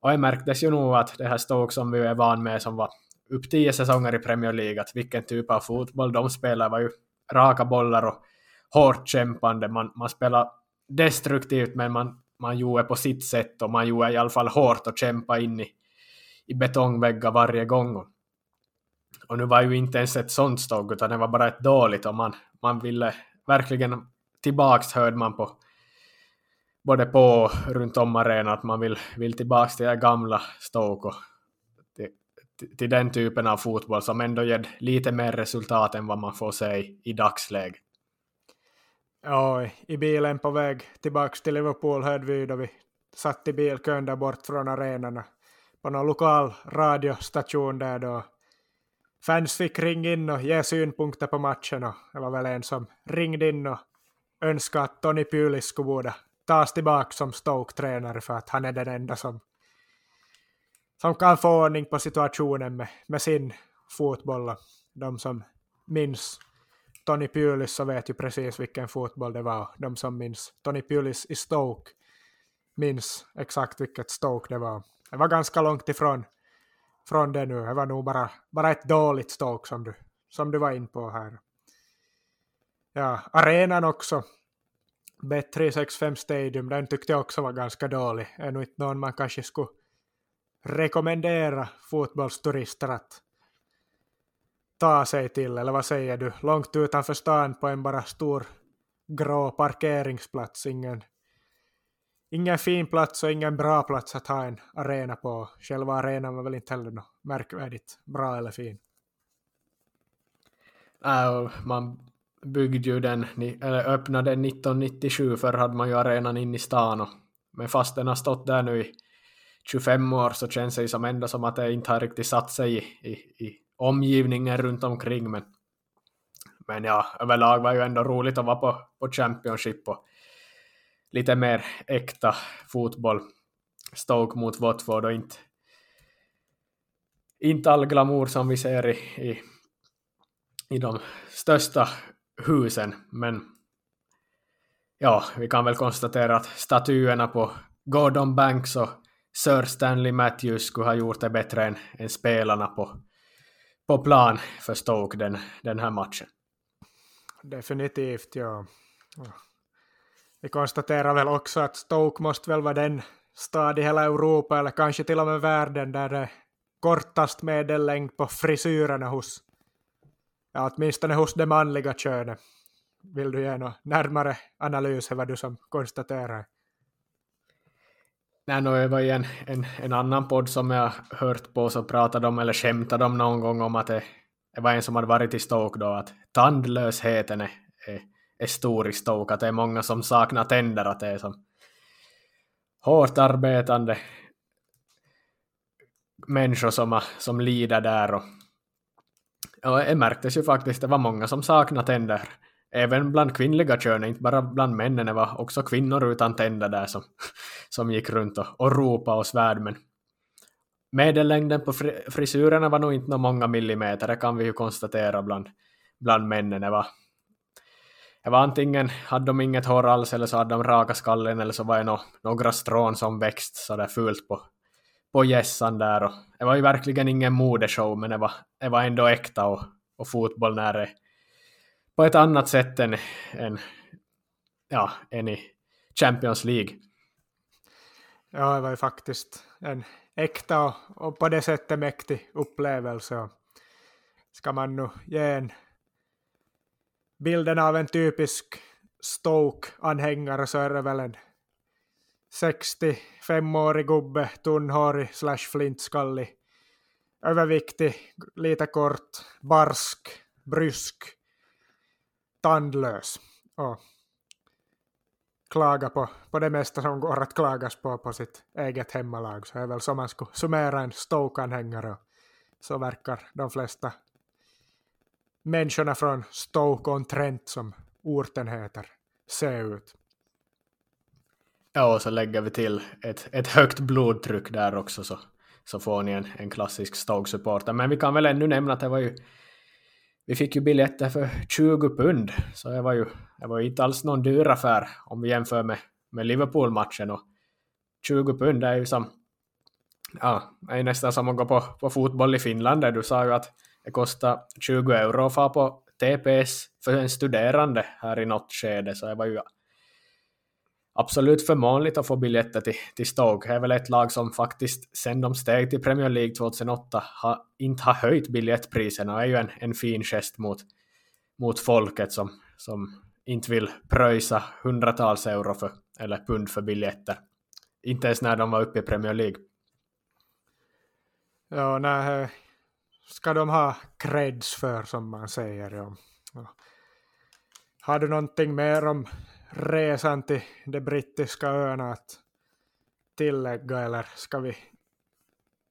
och det märktes ju nog att det här Stoke som vi är van med, som var upp tio säsonger i Premier League, att vilken typ av fotboll de spelar var ju raka bollar och hårt kämpande. Man, man spelar destruktivt men man, man gjorde på sitt sätt och man gjorde i alla fall hårt och kämpa in i, i betongväggar varje gång. Och nu var ju inte ens ett sånt ståg utan det var bara ett dåligt och man, man ville verkligen tillbaks hörde man på både på och runt om arenan att man vill, vill tillbaks till det gamla Stoke och till, till, den typen av fotboll som ändå ger lite mer resultat än vad man får se i, i dagsläget. Ja, i bilen på väg tillbaka till Liverpool hörde vi då vi satt i bilkön där bort från arenan på någon lokal radiostation där då fans fick ringa in och ge synpunkter på matchen och det var väl en som ringde in och önskade att Tony Pulis skulle borde tas tillbaka som Stoke-tränare för att han är den enda som, som kan få ordning på situationen med, med sin fotboll. De som minns Tony Pulis så vet ju precis vilken fotboll det var. De som minns Tony Pulis i Stoke minns exakt vilket Stoke det var. Det var ganska långt ifrån från det nu. Det var nog bara, bara ett dåligt Stoke som du, som du var in på här. Ja, arenan också. Bet365 Stadium, den tyckte jag också var ganska dålig. Är nog inte någon man kanske skulle rekommendera fotbollsturister att ta sig till, eller vad säger du, långt utanför stan på en bara stor grå parkeringsplats, ingen, ingen fin plats och ingen bra plats att ha en arena på. Själva arenan var väl inte heller något märkvärdigt bra eller fin. Äh, man byggde ju den, eller öppnade den 1997, för hade man ju arenan in i stan och men fast den har stått där nu i 25 år så känns det som ändå som att det inte har riktigt satt sig i, i, i omgivningen runt omkring. Men, men ja, överlag var det ju ändå roligt att vara på, på Championship och lite mer äkta fotboll. Stoke mot Watford och inte, inte all glamour som vi ser i, i, i de största husen. Men ja, vi kan väl konstatera att statyerna på Gordon Banks och Sir Stanley Matthews skulle ha gjort det bättre än, än spelarna på, på plan för Stoke den, den här matchen. Definitivt, ja. Vi konstaterar väl också att Stoke måste väl vara den stad i hela Europa eller kanske till och med världen där det är kortast medellängd på frisyrerna hos, ja åtminstone hos det manliga könet. Vill du ge någon närmare analys vad du som konstaterar? Nej, no, det var ju en, en, en, annan podd som jag hört på så pratade de eller skämtade de någon gång om att det, det var en som hade varit i Stoke då, att tandlösheten är, är, är stor i Stoke, att det är många som saknar tänder, att det är som hårt arbetande människor som, som lider där. Och, och det märktes ju faktiskt, det var många som saknade tänder. Även bland kvinnliga kön, inte bara bland männen, det var också kvinnor utan tänder där som, som gick runt och, och ropade och svärd. Men medellängden på frisyrerna var nog inte många millimeter, det kan vi ju konstatera bland, bland männen. Det var, det var antingen hade de inget hår alls eller så hade de raka skallen eller så var det no, några strån som växt sådär fult på, på gässan där. Och det var ju verkligen ingen modeshow men det var, det var ändå äkta och, och fotboll när det på ett annat sätt än, än, ja, än i Champions League. Ja, det var ju faktiskt en äkta och, och på det sättet mäktig upplevelse. Ska man nu ge en bilden av en typisk Stoke-anhängare så är det väl en 65-årig gubbe, tunnhårig slash flintskallig, överviktig, lite kort, barsk, brysk, tandlös och klaga på, på det mesta som går att klagas på på sitt eget hemmalag. Så är väl som man skulle summera en Stoke-anhängare. Så verkar de flesta människorna från Stoke-on-Trent som orten heter se ut. Ja, och så lägger vi till ett, ett högt blodtryck där också så, så får ni en, en klassisk Stoke-supporter. Men vi kan väl ännu nämna att det var ju vi fick ju biljetter för 20 pund, så det var ju, det var ju inte alls någon dyr affär om vi jämför med, med Liverpool-matchen. Och 20 pund är ju som, ja, är nästan som att gå på, på fotboll i Finland, där du sa ju att det kostar 20 euro att få på TPS för en studerande här i något skede, så det var ju absolut förmånligt att få biljetter till, till Stoke. Det är väl ett lag som faktiskt sen de steg till Premier League 2008 ha, inte har höjt biljettpriserna och är ju en, en fin gest mot, mot folket som, som inte vill pröjsa hundratals euro för, eller pund för biljetter. Inte ens när de var uppe i Premier League. Ja, nej, eh, ska de ha creds för som man säger. Ja. Har du någonting mer om resan till de brittiska öarna att tillägga eller ska vi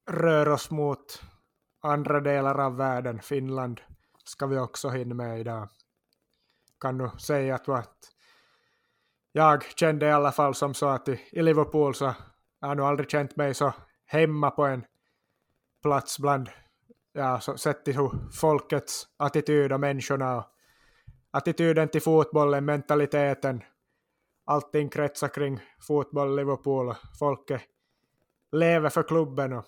röra oss mot andra delar av världen? Finland ska vi också hinna med idag. Kan du säga att, att jag kände i alla fall som så att i, i Liverpool så jag har nog aldrig känt mig så hemma på en plats bland, ja, så sett till hur folkets attityd och människorna och attityden till fotbollen, mentaliteten, allting kretsar kring fotboll, Liverpool och folket lever för klubben och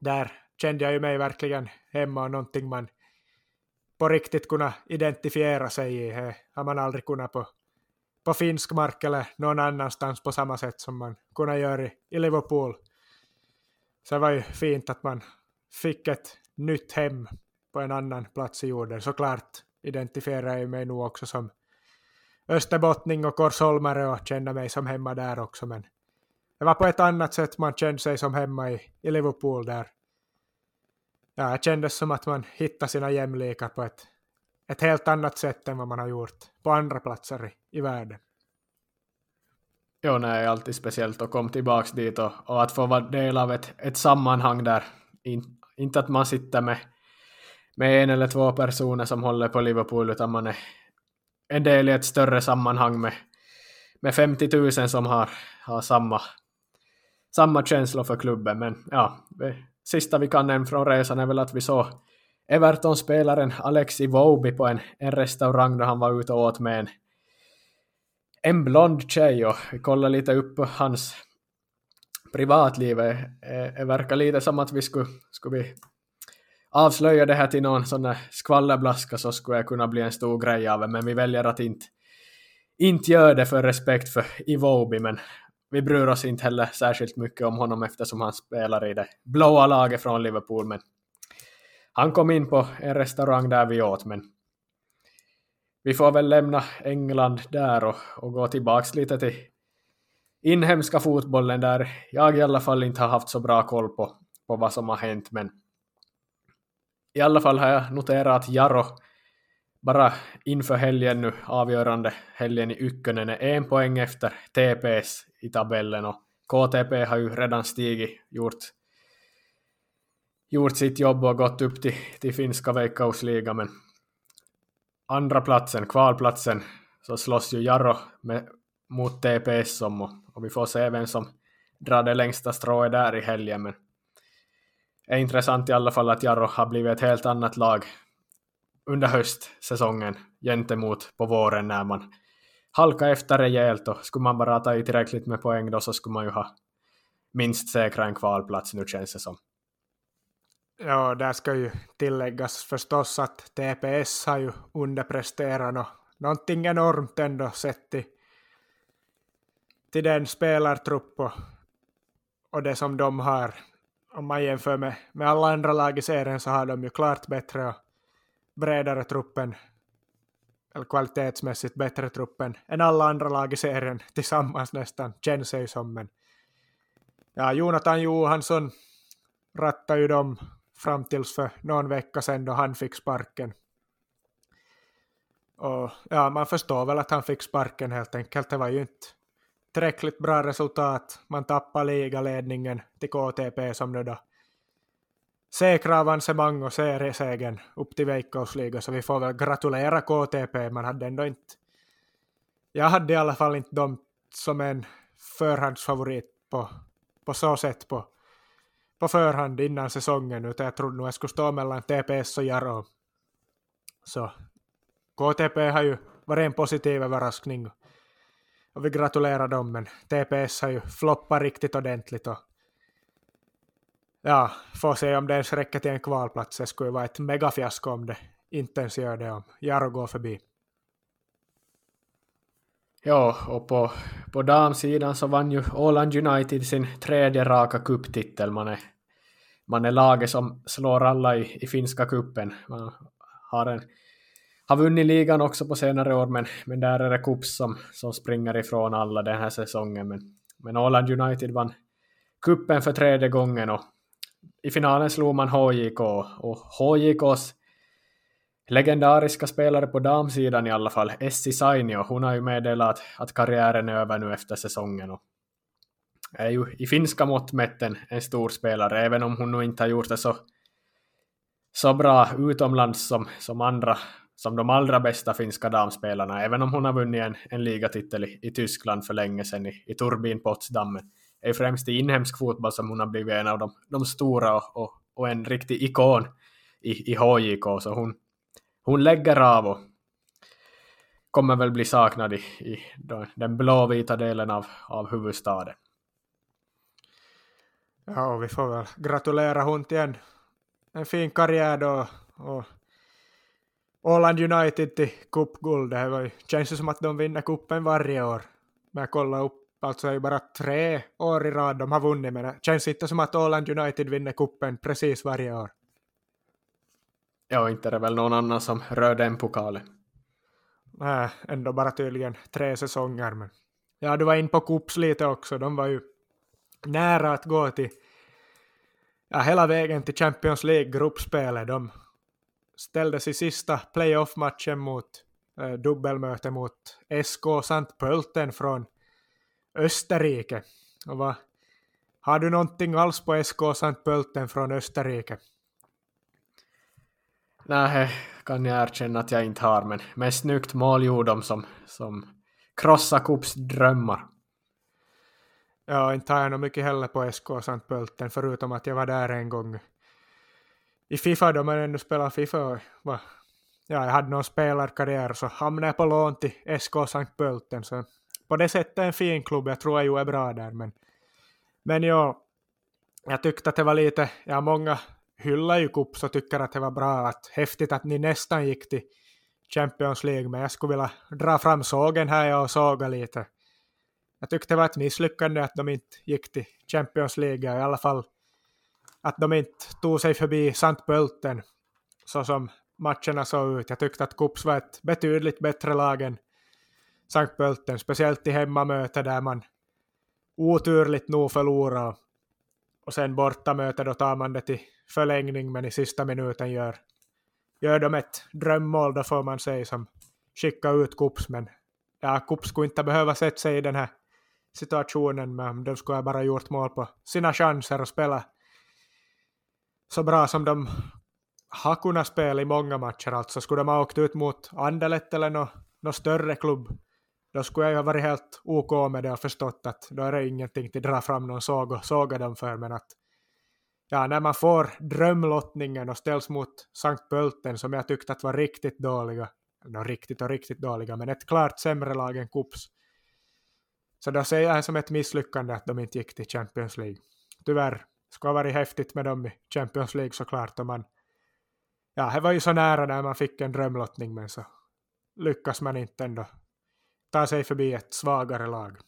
där kände jag ju mig verkligen hemma och någonting man på riktigt kunna identifiera sig i. Det har man aldrig kunnat på, på finsk mark eller någon annanstans på samma sätt som man kunnat göra i, i Liverpool. Så det var ju fint att man fick ett nytt hem på en annan plats i jorden. Såklart identifierar jag mig nog också som österbottning och korsholmare och känner mig som hemma där också. Men det var på ett annat sätt man kände sig som hemma i, i Liverpool där. Ja, det kändes som att man hittade sina jämlikar på ett, ett helt annat sätt än vad man har gjort på andra platser i, i världen. Jo, nej, det är alltid speciellt att komma tillbaka dit och, och, att få vara del av ett, ett sammanhang där. In, inte att man sitter med, med en eller två personer som håller på Liverpool, utan man är en del i ett större sammanhang med, med 50 000 som har, har samma, samma känslor för klubben. Men ja, det sista vi kan nämna från resan är väl att vi såg Everton-spelaren Alexi Vobi på en, en restaurang där han var ute och åt med en, en blond tjej och vi kollade lite upp på hans privatliv. Det, det verkar lite som att vi skulle, skulle vi avslöja det här till någon sån där skvallerblaska så skulle jag kunna bli en stor grej av det, men vi väljer att inte, inte göra det för respekt för Iwobi, men vi bryr oss inte heller särskilt mycket om honom eftersom han spelar i det blåa laget från Liverpool, men han kom in på en restaurang där vi åt, men vi får väl lämna England där och, och gå tillbaks lite till inhemska fotbollen där jag i alla fall inte har haft så bra koll på, på vad som har hänt, men i alla fall har jag noterat att Jaro bara inför helgen nu, avgörande helgen i Ykkönen, är en poäng efter TPS i tabellen. Och KTP har ju redan stigit, gjort, gjort sitt jobb och gått upp till, till finska veikkausliga, men andra platsen, kvalplatsen, så slåss ju Jarro med, mot TPS om och, och, vi får se vem som drar det längsta strået där i helgen, men är intressant i alla fall att Jarro har blivit ett helt annat lag under höstsäsongen gentemot på våren när man halkade efter rejält och skulle man bara ta i tillräckligt med poäng då så skulle man ju ha minst säkra en kvalplats nu känns det som. Ja, där ska ju tilläggas förstås att TPS har ju underpresterat och någonting enormt ändå sett till, till den spelartrupp och, och det som de har. Om man jämför med, med alla andra lag i serien så har de ju klart bättre och bredare truppen eller kvalitetsmässigt bättre truppen än alla andra lag i serien tillsammans nästan, känns sig som. Men ja, Jonathan Johansson rattade ju dem fram tills för någon vecka sedan då han fick sparken. Och ja, man förstår väl att han fick sparken helt enkelt. Det var ju inte tillräckligt bra resultat. Man tappar ligaledningen till KTP som nu då säkra avancemang och seriesegern upp till Veikkausliga, så vi får väl gratulera KTP. Man hade ändå inte... Jag hade i alla fall inte dem som en förhandsfavorit på, på så sätt på, på förhand innan säsongen, utan jag trodde nog jag skulle stå mellan TPS och Jaro. Så KTP har ju varit en positiv överraskning och vi gratulerar dem, men TPS har ju floppat riktigt ordentligt och ja, får se om det ens räcker till en kvalplats. Det skulle ju vara ett megafiasko om det inte ens gör det om Jaro går förbi. Ja, och på, på damsidan så vann ju Åland United sin tredje raka kupptitel. Man är, man är laget som slår alla i, i finska kuppen. Man har, en, har vunnit ligan också på senare år, men, men där är det Kups som, som springer ifrån alla den här säsongen. Men, men Åland United vann kuppen för tredje gången och i finalen slog man HJK och HJKs legendariska spelare på damsidan i alla fall, Essi Sainio, hon har ju meddelat att, att karriären är över nu efter säsongen och är ju i finska mått mätt en, en stor spelare, även om hon nog inte har gjort det så, så bra utomlands som, som andra, som de allra bästa finska damspelarna, även om hon har vunnit en, en ligatitel i, i Tyskland för länge sedan i, i Turbin Potsdammen, är främst i inhemsk fotboll som hon har blivit en av de, de stora och, och, och, en riktig ikon i, i HJK. Så hon, hon lägger av och kommer väl bli saknad i, i den blåvita delen av, av huvudstaden. Ja, och vi får väl gratulera hon till en, en fin karriär då. Och Åland United till cupguld. Det var ju, känns ju som att de vinner kuppen varje år. Men jag kollade upp Alltså är ju bara tre år i rad de har vunnit, men det känns inte som att Åland United vinner kuppen precis varje år. Ja, inte är det väl någon annan som rör den pokalen. Nej, ändå bara tydligen tre säsonger. Men... Ja, du var in på Kups lite också. De var ju nära att gå till ja, hela vägen till Champions League-gruppspelet. De ställdes i sista playoff-matchen mot äh, dubbelmöte mot SK St. Pölten från Österrike. Och vad, har du någonting alls på SK St. Pölten från Österrike? Nej, kan jag erkänna att jag inte har, men med snyggt mål gjorde de som, som krossa Kups drömmar. Ja, inte har jag nog mycket heller på SK St. Pölten, förutom att jag var där en gång i Fifa då man ännu spelar Fifa. Va? Ja, jag hade någon spelarkarriär så hamnade jag på lån till SK St. Pölten, så på det sättet en fin klubb, jag tror jag är bra där, men, men ja, jag tyckte att det var lite, ja många hyllar ju Kups och tycker att det var bra, att häftigt att ni nästan gick till Champions League, men jag skulle vilja dra fram sågen här och såga lite. Jag tyckte det var ett misslyckande att de inte gick till Champions League, i alla fall att de inte tog sig förbi Santbölten så som matcherna såg ut. Jag tyckte att Kups var ett betydligt bättre lag än Sankt Pölten, speciellt i hemmamöte där man oturligt nog förlorar. Och sen bortamöte då tar man det till förlängning men i sista minuten gör, gör de ett drömmål då får man säga som skickar ut Kups men ja, Kups skulle inte behöva sätta sig i den här situationen men de skulle ha bara gjort mål på sina chanser och spela så bra som de har kunnat spela i många matcher alltså. Skulle de ha åkt ut mot Anderlecht eller någon no större klubb då skulle jag ju ha varit helt OK med det och förstått att då är det ingenting till att dra fram någon såg och såga dem för, men att ja, när man får drömlottningen och ställs mot Sankt Pölten som jag tyckte att var riktigt dåliga, no, riktigt och riktigt dåliga, men ett klart sämre lag än Kups. Så då ser jag det som ett misslyckande att de inte gick till Champions League. Tyvärr, skulle ha varit häftigt med dem i Champions League såklart och man ja, det var ju så nära när man fick en drömlottning men så lyckas man inte ändå ta sig förbi ett svagare lag.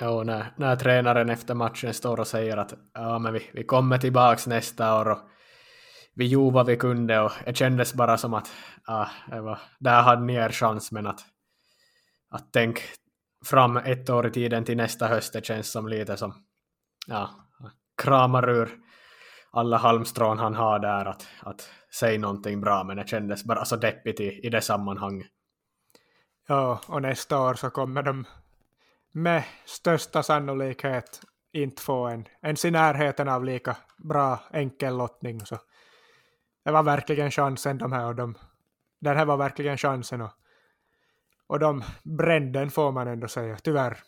Jo när, när tränaren efter matchen står och säger att ja, men vi, vi kommer tillbaks nästa år och vi gjorde vad vi kunde och det kändes bara som att ja, det var, där hade ni er chans men att, att tänk fram ett år i tiden till nästa höst det känns som lite som ja, kramar ur alla halmstrån han har där att, att säga någonting bra men det kändes bara så deppigt i, i det sammanhanget. Ja, och nästa år så kommer de med största sannolikhet inte få en, ens i närheten av lika bra enkel lottning. Så det var verkligen chansen de här och de, den här var verkligen chansen och, och de brände den får man ändå säga, tyvärr.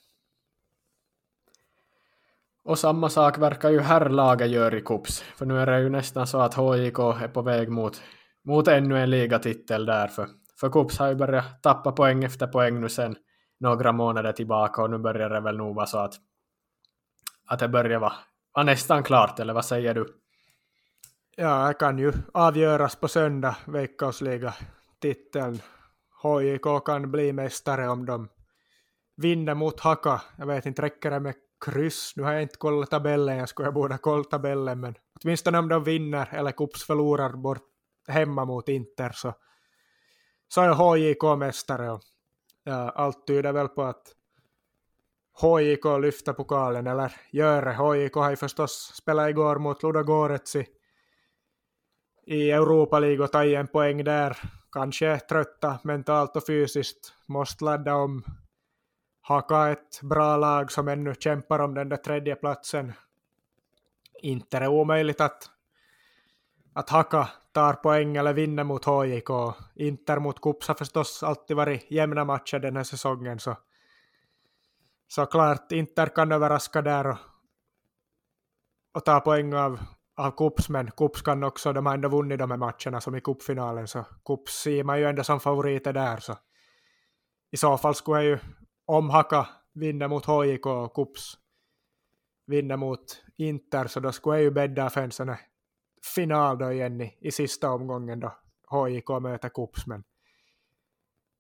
Och samma sak verkar ju herrlaget göra i Kups, för nu är det ju nästan så att HJK är på väg mot, mot ännu en ligatitel där, för för Kups har ju börjat tappa poäng efter poäng nu sen några månader tillbaka och nu börjar det väl nog vara så att, att det börjar vara, vara nästan klart, eller vad säger du? Ja, det kan ju avgöras på söndag, Veikkausliga-titeln. HJK kan bli mästare om de vinner mot Haka. Jag vet inte, räcker det med kryss? Nu har jag inte kollat tabellen, jag skulle borde ha kollat tabellen, men åtminstone om de vinner eller Kups förlorar bort hemma mot Inter så så är HJK mästare och ja, allt tyder väl på att HJK lyfter pokalen, eller gör det. HJK har ju förstås spelat igår mot Ludogorets i, i Europa League och tagit en poäng där. Kanske trötta mentalt och fysiskt, måste ladda om. Haka ett bra lag som ännu kämpar om den där tredje platsen. Inte är det omöjligt att, att Haka tar poäng eller vinner mot HJK. Inter mot Kups har förstås alltid varit jämna matcher den här säsongen. Så, så klart, Inter kan överraska där och, och ta poäng av, av Kups, men Kups kan också, de har ändå vunnit de här matcherna som i cupfinalen, så Kups ser man ju ändå som favoriter där. Så. I så fall skulle jag ju, om Haka vinner mot HJK och Kups vinner mot Inter, så då skulle jag ju bädda för en sån final då igen i, i sista omgången då HIK möter Kups. Men,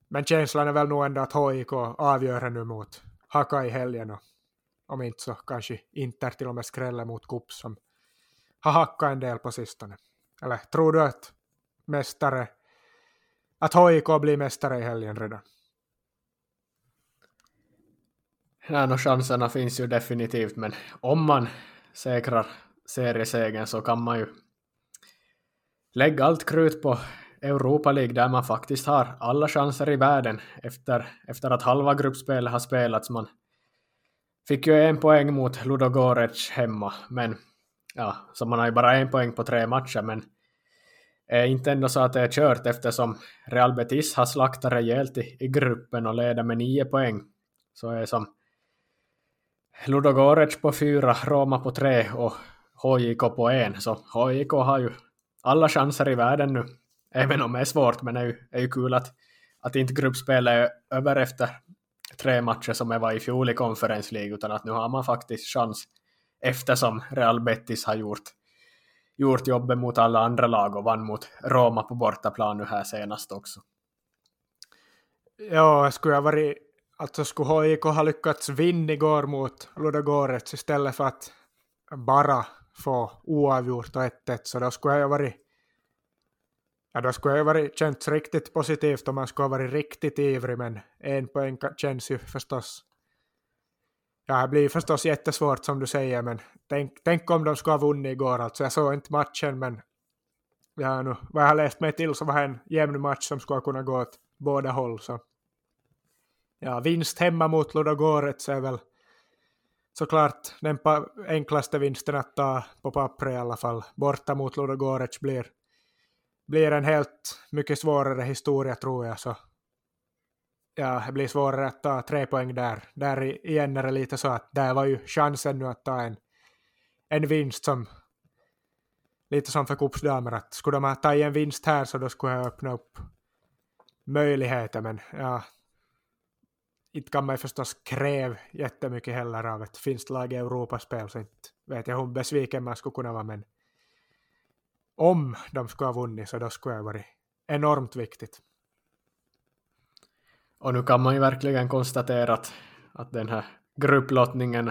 men känslan är väl nog ändå att HIK avgör nu mot Haka i helgen. Och, om inte så kanske Inter till och med skräller mot Kups som har hackat en del på sistone. Eller tror du att mästare att HIK blir mästare i helgen redan? Ja, no, chanserna finns ju definitivt, men om man säkrar seriesegern så kan man ju lägga allt krut på Europa League där man faktiskt har alla chanser i världen efter, efter att halva gruppspelet har spelats. Man fick ju en poäng mot Ludogorets hemma, men ja, så man har ju bara en poäng på tre matcher, men är inte ändå så att det är kört eftersom Real Betis har slaktat rejält i, i gruppen och leder med nio poäng. Så är som Ludogorets på fyra, Roma på tre och HJK på en, så HJK har ju alla chanser i världen nu. Även om det är svårt, men det är ju, är ju kul att, att inte gruppspelet är över efter tre matcher som det var i fjol i Conference League, utan att nu har man faktiskt chans eftersom Real Betis har gjort, gjort jobbet mot alla andra lag och vann mot Roma på bortaplan nu här senast också. Ja, skulle jag varit, alltså skulle HIK ha lyckats vinna igår mot Ludogorets istället för att bara få oavgjort och 1-1, så då skulle jag varit Ja, då skulle jag varit känts riktigt positivt om man skulle ha varit riktigt ivrig, men en poäng känns ju förstås Ja, det blir förstås jättesvårt som du säger, men tänk, tänk om de skulle ha vunnit igår. Alltså, jag såg inte matchen, men ja, nu, vad jag har läst mig till så var det en jämn match som skulle kunna gå åt båda håll. Så. Ja, vinst hemma mot Ludogorets är väl såklart den enklaste vinsten att ta på pappret i alla fall. Borta mot Ludogorets blir, blir en helt mycket svårare historia tror jag. Så ja, det blir svårare att ta tre poäng där. Där igen är det lite så att där var ju chansen nu att ta en, en vinst som lite som för kuppsdamer att skulle de ta en vinst här så då skulle jag öppna upp möjligheter men ja inte kan man förstås kräva jättemycket heller av ett finskt lag i Europaspel så inte vet jag hur besviken man skulle kunna vara men om de skulle ha vunnit så då skulle det ha varit enormt viktigt. Och nu kan man ju verkligen konstatera att, att den här grupplottningen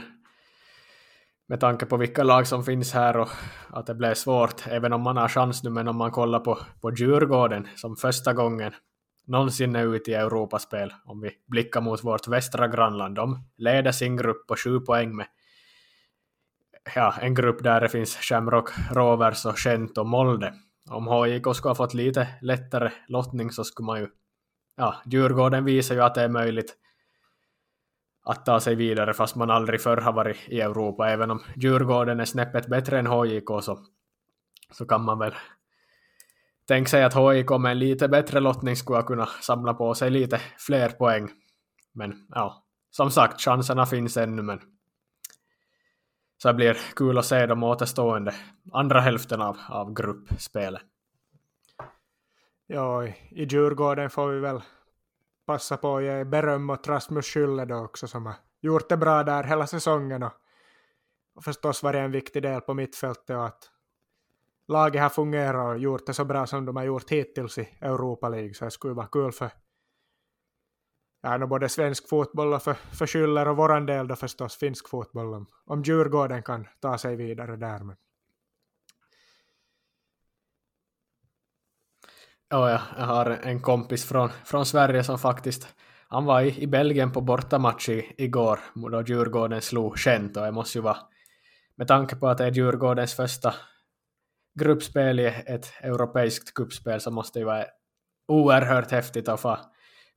med tanke på vilka lag som finns här och att det blev svårt, även om man har chans nu, men om man kollar på, på Djurgården som första gången någonsin är ute i Europaspel, om vi blickar mot vårt västra grannland, de leder sin grupp på sju poäng med ja, en grupp där det finns Shamrock Rovers och Gent och Molde. Om HJK skulle ha fått lite lättare lottning så skulle man ju ja, Djurgården visar ju att det är möjligt att ta sig vidare fast man aldrig förr har varit i Europa. Även om Djurgården är snäppet bättre än HJK så, så kan man väl Tänk sig att HIK med en lite bättre lottning skulle kunna samla på sig lite fler poäng. Men ja, som sagt, chanserna finns ännu men så det blir kul att se de återstående andra hälften av, av gruppspelet. Ja, i Djurgården får vi väl passa på att ge beröm åt Rasmus Schülle då också som har gjort det bra där hela säsongen och, och förstås varit en viktig del på mittfältet och att laget har fungerat och gjort det så bra som de har gjort hittills i Europa League så det skulle vara kul för ja, både svensk fotboll och för, för Schüller och våran del då förstås finsk fotboll om, om Djurgården kan ta sig vidare där. Men Ja, jag har en kompis från, från Sverige som faktiskt han var i, i Belgien på bortamatch i, igår då Djurgården slog Gent och det måste ju vara med tanke på att det är Djurgårdens första gruppspel i ett europeiskt kuppspel så måste det ju vara oerhört häftigt att få,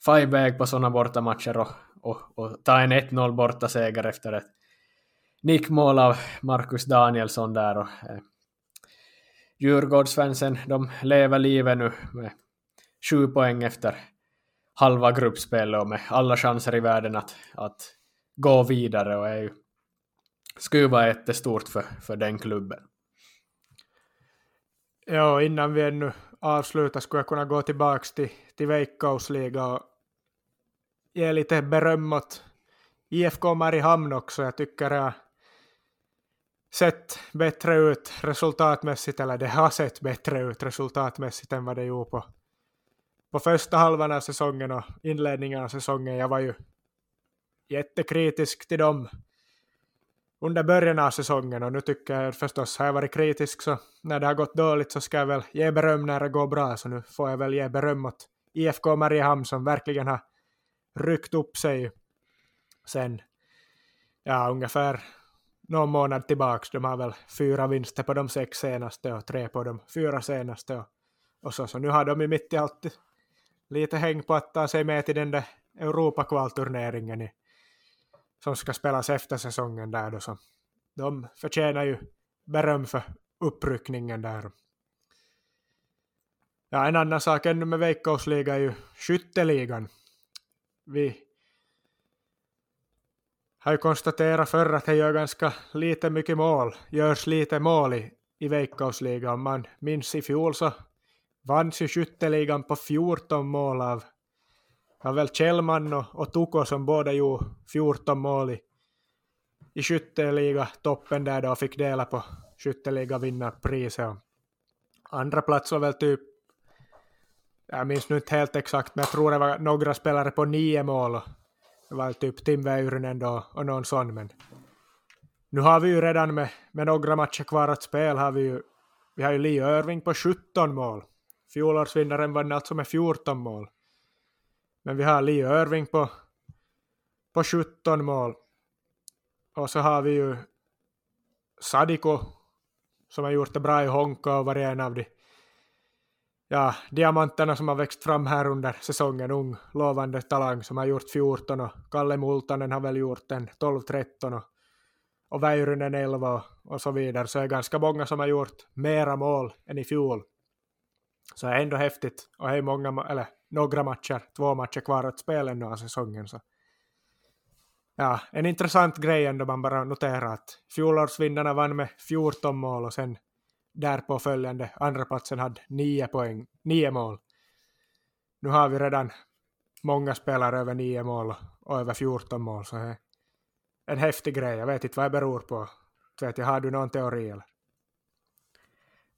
få iväg på sådana bortamatcher och, och, och ta en 1-0 bortaseger efter ett nickmål av Marcus Danielsson där och eh, Djurgårdsfansen, de lever livet nu med sju poäng efter halva gruppspelet och med alla chanser i världen att, att gå vidare och är ju skulle vara jättestort för, för den klubben. Ja, innan vi ännu avslutar skulle jag kunna gå tillbaka till, till Veikkausliga och ge lite beröm åt IFK Mariehamn också. Jag tycker att sett bättre ut resultatmässigt, eller det har sett bättre ut resultatmässigt än vad det gjorde på, på första halvan av säsongen och inledningen av säsongen. Jag var ju jättekritisk till dem under början av säsongen och nu tycker jag förstås, har jag varit kritisk så när det har gått dåligt så ska jag väl ge beröm när det går bra, så nu får jag väl ge beröm åt IFK Mariehamn som verkligen har ryckt upp sig sen, ja ungefär någon månad tillbaks. De har väl fyra vinster på de sex senaste och tre på de fyra senaste. Och, och så, så nu har de ju mitt i allt lite häng på att ta sig med till den där Europakvalturneringen som ska spelas efter säsongen där då. Så de förtjänar ju beröm för uppryckningen där. Ja, en annan sak ännu med Veikkausliga är ju skytteligan. Vi har ju konstaterat förr att det gör ganska lite mycket mål, görs lite mål i, i Veikkausligan. Man minns i fjol så vanns ju skytteligan på 14 mål av, har väl Kjellman och, och Tuko som båda gjorde 14 mål i, i skytteliga toppen där då och fick dela på skytteliga vinnarpriset. Andra plats var väl typ, jag minns nu inte helt exakt, men jag tror det var några spelare på nio mål. Det var typ Tim Väyrynen då och någon sån, men nu har vi ju redan med, med några matcher kvar att spela har vi ju, vi har ju Lee Irving på 17 mål. Fjolårsvinnaren vann alltså med 14 mål. Men vi har Lee Irving på, på 17 mål. Och så har vi ju Sadiko som har gjort det bra i Honka och varit en av de ja, diamanterna som har växt fram här under säsongen. Ung, lovande talang som har gjort 14 och Kalle Multanen har väl gjort en 12-13 och, och Väyrynen 11 och, och så vidare. Så det är ganska många som har gjort mera mål än i fjol. Så det är ändå häftigt och det är många, eller några matcher, två matcher kvar att spela ännu av säsongen. Så. Ja, en intressant grej ändå man bara noterar att fjolårsvinnarna vann med 14 mål och sen därpå följande andra platsen hade 9 poäng, 9 mål. Nu har vi redan många spelare över 9 mål och över 14 mål så det är en häftig grej. Jag vet inte vad det beror på. Vet jag, har du någon teori eller?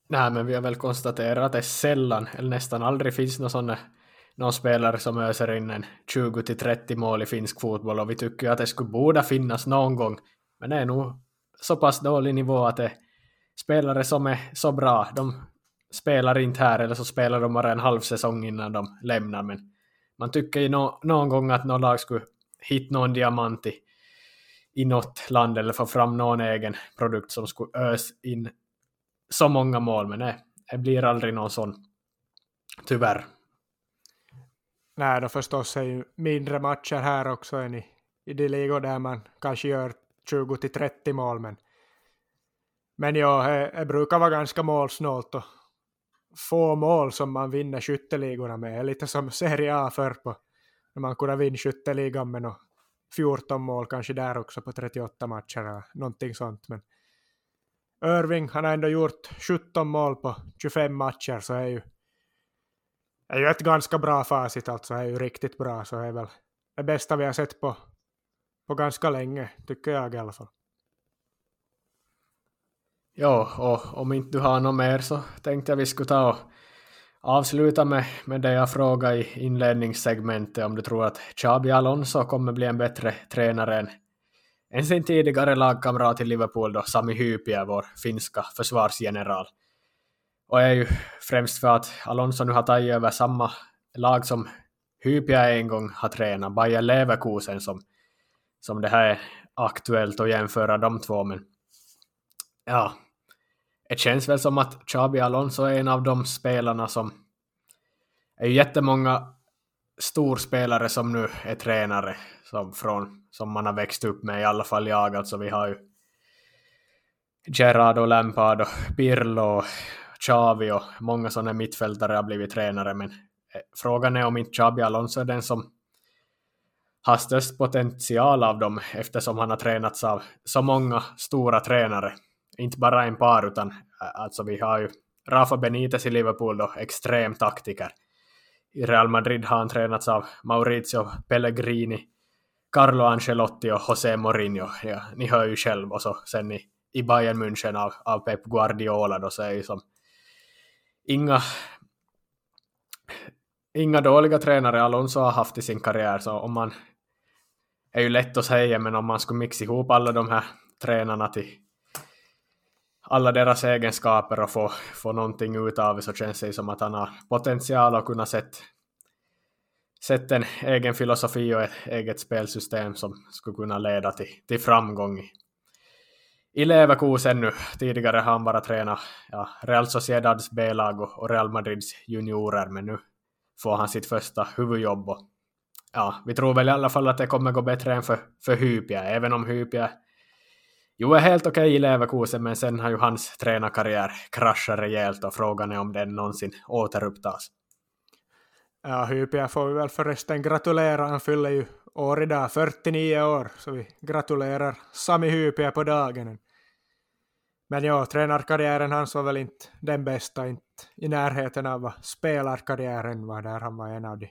Nej, men vi har väl konstaterat att det sällan eller nästan aldrig finns några sådana någon spelare som öser in en 20-30 mål i finsk fotboll och vi tycker att det skulle borde finnas någon gång. Men det är nog så pass dålig nivå att det spelare som är så bra, de spelar inte här eller så spelar de bara en halv säsong innan de lämnar. Men man tycker ju no någon gång att någon lag skulle hitta någon diamant i, i något land eller få fram någon egen produkt som skulle ös in så många mål. Men nej, det blir aldrig någon sån. Tyvärr. Nej, då förstås är ju mindre matcher här också än i, i de ligor där man kanske gör 20 till 30 mål. Men, men ja, det, det brukar vara ganska målsnålt och få mål som man vinner skytteligorna med. Lite som Serie A förr på när man kunde vinna skytteligan med 14 mål kanske där också på 38 matcher eller någonting sånt. Men Irving, han har ändå gjort 17 mål på 25 matcher så är ju är ju ett ganska bra facit alltså, är ju riktigt bra, så är väl det bästa vi har sett på, på ganska länge, tycker jag i alla fall. Ja, och om inte du har något mer så tänkte jag vi skulle ta och avsluta med, med det jag frågade i inledningssegmentet om du tror att Xabi Alonso kommer bli en bättre tränare än, än sin tidigare lagkamrat i Liverpool då, Sami Hypie, vår finska försvarsgeneral. Och är ju främst för att Alonso nu har tagit över samma lag som Hypia en gång har tränat, Bayer Leverkusen som, som det här är aktuellt att jämföra de två. Men ja, det känns väl som att Xabi Alonso är en av de spelarna som är jättemånga storspelare som nu är tränare som, från, som man har växt upp med, i alla fall jag. Alltså vi har ju Gerard och Lampard och Pirlo Xavi och många sådana mittfältare har blivit tränare, men eh, frågan är om inte Xabi Alonso är den som har störst potential av dem eftersom han har tränats av så många stora tränare. Inte bara en par utan alltså vi har ju Rafa Benitez i Liverpool då, extrem taktiker. I Real Madrid har han tränats av Maurizio Pellegrini, Carlo Ancelotti och José Mourinho. Ja, ni hör ju själv. Och så sen i, i Bayern München av, av Pep Guardiola då så är ju som inga, inga dåliga tränare Alonso har haft i sin karriär, så om man är ju lätt att säga, men om man skulle mixa ihop alla de här tränarna till alla deras egenskaper och få, få någonting ut av det så känns det som att han har potential att kunna sätta sett en egen filosofi och ett eget spelsystem som skulle kunna leda till, till framgång i Leverkusen nu. Tidigare har han bara tränat ja, Real Sociedads B-lag och Real Madrids juniorer, men nu får han sitt första huvudjobb. Och, ja, vi tror väl i alla fall att det kommer gå bättre än för, för Hypia, även om Hypia jo är helt okej okay i Leverkusen, men sen har ju hans tränarkarriär kraschat rejält och frågan är om den någonsin återupptas. Ja, Hypia får vi väl förresten gratulera. Han fyller ju år idag, 49 år, så vi gratulerar Sami Hypia på dagen. Men ja, tränarkarriären hans var väl inte den bästa, inte i närheten av vad spelarkarriären var, där han var en av de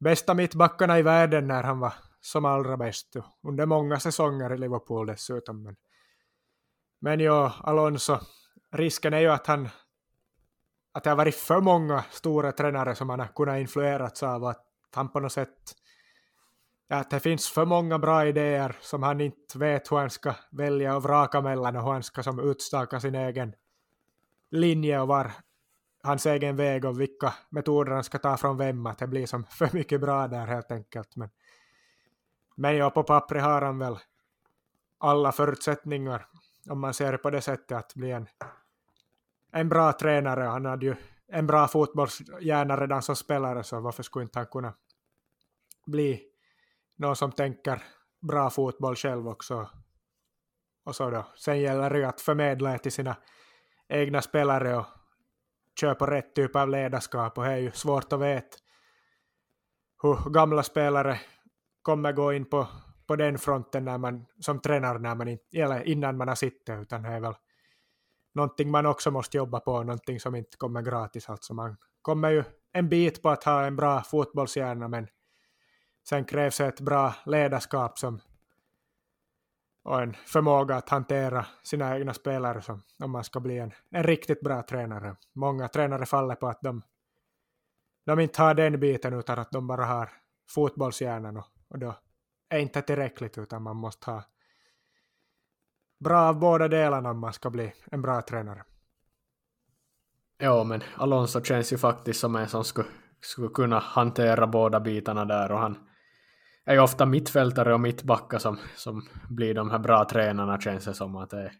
bästa mittbackarna i världen när han var som allra bäst, under många säsonger i Liverpool dessutom. Men, Men ja, Alonso, risken är ju att han att det har varit för många stora tränare som han har kunnat influeras av att han på något sätt att det finns för många bra idéer som han inte vet hur han ska välja och vraka mellan och hur han ska som utstaka sin egen linje och var hans egen väg och vilka metoder han ska ta från vem, att det blir som för mycket bra där helt enkelt. Men, men ja, på pappret har han väl alla förutsättningar, om man ser det på det sättet, att bli en, en bra tränare. Han hade ju en bra fotbollshjärna redan som spelare, så varför skulle inte han kunna bli någon som tänker bra fotboll själv också. Och så då. Sen gäller det ju att förmedla det till sina egna spelare och köpa rätt typ av ledarskap och det är ju svårt att veta hur gamla spelare kommer gå in på, på den fronten när man, som tränare när man in, eller innan man har sittit, utan det är väl någonting man också måste jobba på, någonting som inte kommer gratis. Alltså man kommer ju en bit på att ha en bra fotbollshjärna, men sen krävs ett bra ledarskap som och en förmåga att hantera sina egna spelare som, om man ska bli en, en riktigt bra tränare. Många tränare faller på att de, de inte har den biten utan att de bara har fotbollshjärnan och, och då är inte tillräckligt utan man måste ha bra av båda delarna om man ska bli en bra tränare. Ja, men Alonso känns ju faktiskt som en som skulle, skulle kunna hantera båda bitarna där och han är ju ofta mittfältare och mittbackar som, som blir de här bra tränarna känns det som att det är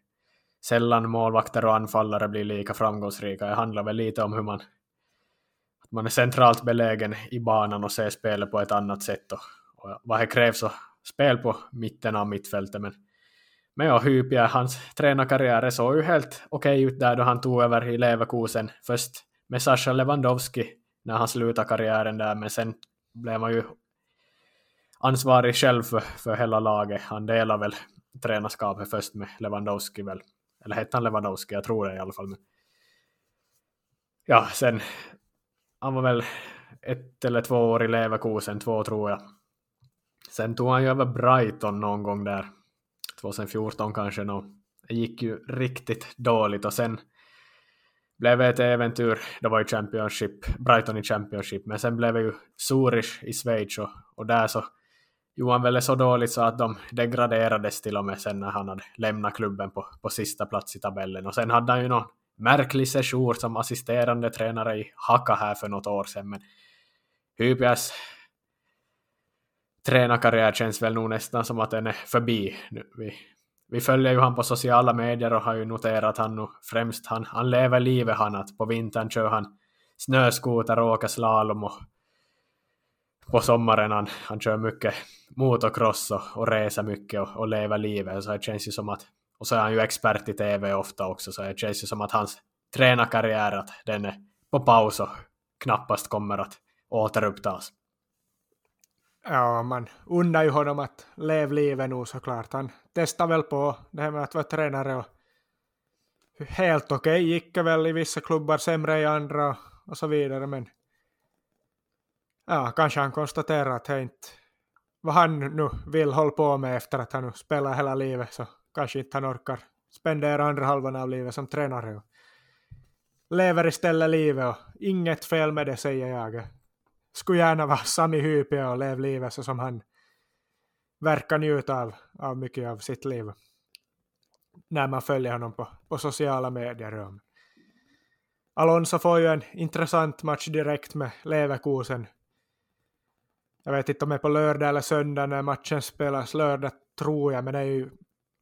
sällan målvakter och anfallare blir lika framgångsrika. Det handlar väl lite om hur man att man är centralt belägen i banan och ser spelet på ett annat sätt och, och vad det krävs och spel på mitten av mittfältet. Men, men ja, Hypia, hans tränarkarriär såg ju helt okej okay ut där då han tog över i Leverkusen. Först med Sascha Lewandowski när han slutade karriären där, men sen blev man ju ansvarig själv för, för hela laget. Han delar väl tränarskapet först med Lewandowski väl. Eller hette han Lewandowski? Jag tror det i alla fall. Men... Ja, sen han var väl ett eller två år i Leverkusen, två tror jag. Sen tog han ju över Brighton någon gång där, 2014 kanske. Nå. Det gick ju riktigt dåligt och sen blev det ett äventyr, det var ju Championship, Brighton i Championship, men sen blev det ju Zurich i Schweiz och, och där så Johan väl så dåligt så att de degraderades till och med sen när han hade lämnat klubben på, på sista plats i tabellen. Och sen hade han ju någon märklig session som assisterande tränare i Haka här för något år sedan. Men Hypias tränarkarriär känns väl nog nästan som att den är förbi nu. Vi, vi följer ju han på sociala medier och har ju noterat att han nu främst han, han lever livet han att på vintern kör han snöskoter och åker slalom och på sommaren han, han kör mycket motocross och, resa reser mycket och, och lever livet. Så det känns ju som att, och så är han ju expert i tv ofta också, så det känns ju som att hans tränarkarriär att den är på paus och knappast kommer att återupptas. Ja, man undrar ju honom att leva livet nu såklart. Han testar väl på det här med att vara tränare och helt okej okay, gick väl i vissa klubbar, sämre i andra och så vidare, men ja, kanske han konstaterar att det inte vad han nu vill hålla på med efter att han nu spelar hela livet så kanske inte han orkar spendera andra halvan av livet som tränare. Och lever istället livet och inget fel med det säger jag. Skulle gärna vara Sami Hypie och leva livet så som han verkar njuta av, av mycket av sitt liv. När man följer honom på, på sociala medier. Alonso får ju en intressant match direkt med Leverkusen jag vet inte om det är på lördag eller söndag när matchen spelas. Lördag tror jag, men det är ju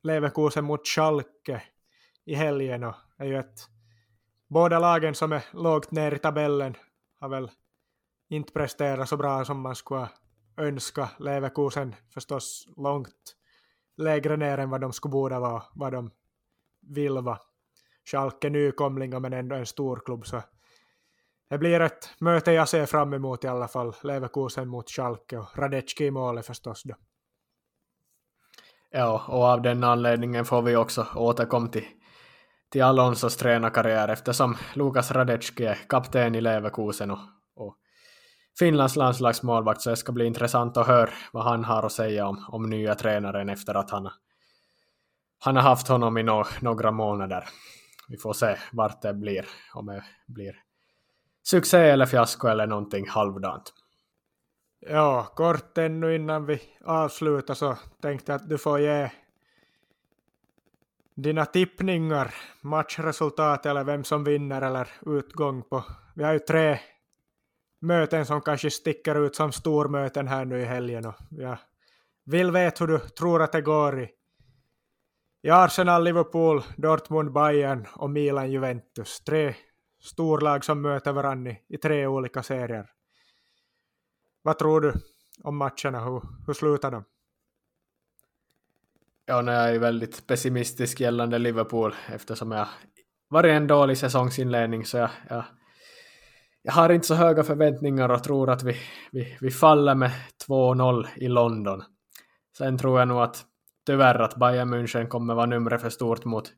Leverkusen mot Schalke i helgen och det är ju ett båda lagen som är lågt ner i tabellen har väl inte presterat så bra som man skulle önska. Leverkusen förstås långt lägre ner än vad de skulle borde vara, vad de vill vara. Schalke nykomlingar men ändå en stor klubb så det blir ett möte jag ser fram emot i alla fall. Leverkusen mot Schalke och Radecki i målet förstås då. Ja, och av den anledningen får vi också återkomma till, till Alonsos tränarkarriär eftersom Lukas Radecki är kapten i Leverkusen och, och Finlands landslagsmålvakt så det ska bli intressant att höra vad han har att säga om, om nya tränaren efter att han han har haft honom i no några månader. Vi får se vart det blir, om det blir succé eller fiasko eller någonting halvdant. Ja, kort ännu innan vi avslutar så tänkte jag att du får ge dina tippningar, matchresultat eller vem som vinner eller utgång på. Vi har ju tre möten som kanske sticker ut som stormöten här nu i helgen och jag vill veta hur du tror att det går i, i Arsenal, Liverpool, Dortmund, Bayern och Milan, Juventus. Tre storlag som möter varandra i, i tre olika serier. Vad tror du om matcherna? Hur, hur slutar de? Ja, nu är jag väldigt pessimistisk gällande Liverpool eftersom jag varit en dålig säsongsinledning så jag, jag, jag har inte så höga förväntningar och tror att vi, vi, vi faller med 2-0 i London. Sen tror jag nog att tyvärr att Bayern München kommer vara numret för stort mot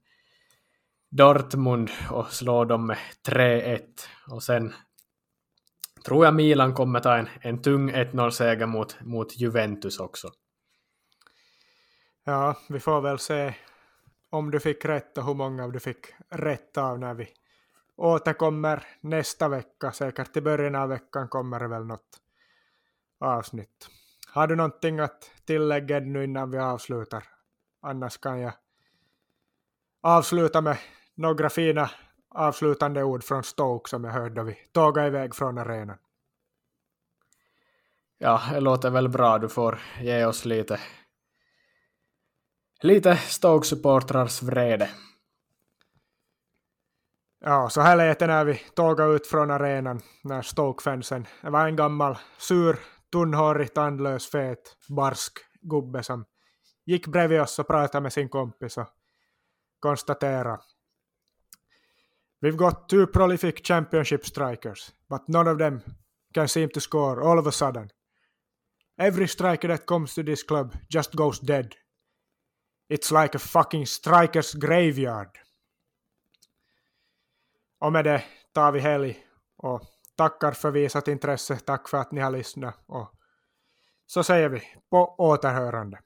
Dortmund och slå dem med 3-1 och sen tror jag Milan kommer ta en, en tung 1-0-seger mot, mot Juventus också. Ja, vi får väl se om du fick rätt och hur många du fick rätt av när vi återkommer nästa vecka. Säkert i början av veckan kommer det väl något avsnitt. Har du någonting att tillägga nu innan vi avslutar? Annars kan jag avsluta med några fina avslutande ord från Stoke som jag hörde då vi tågade iväg från arenan. Ja, det låter väl bra. Du får ge oss lite lite Stoke-supportrars vrede. Ja, så här lät det när vi tågade ut från arenan när Stoke-fansen, var en gammal sur, tunnhårig, tandlös, fet, barsk gubbe som gick bredvid oss och pratade med sin kompis och konstaterade We've got two prolific championship strikers, but none of them can seem to score all of a sudden. Every striker that comes to this club just goes dead. It's like a fucking strikers graveyard. Och med det tar vi helg och tackar för visat intresse. Tack för att ni har lyssnat och så säger vi på återhörande.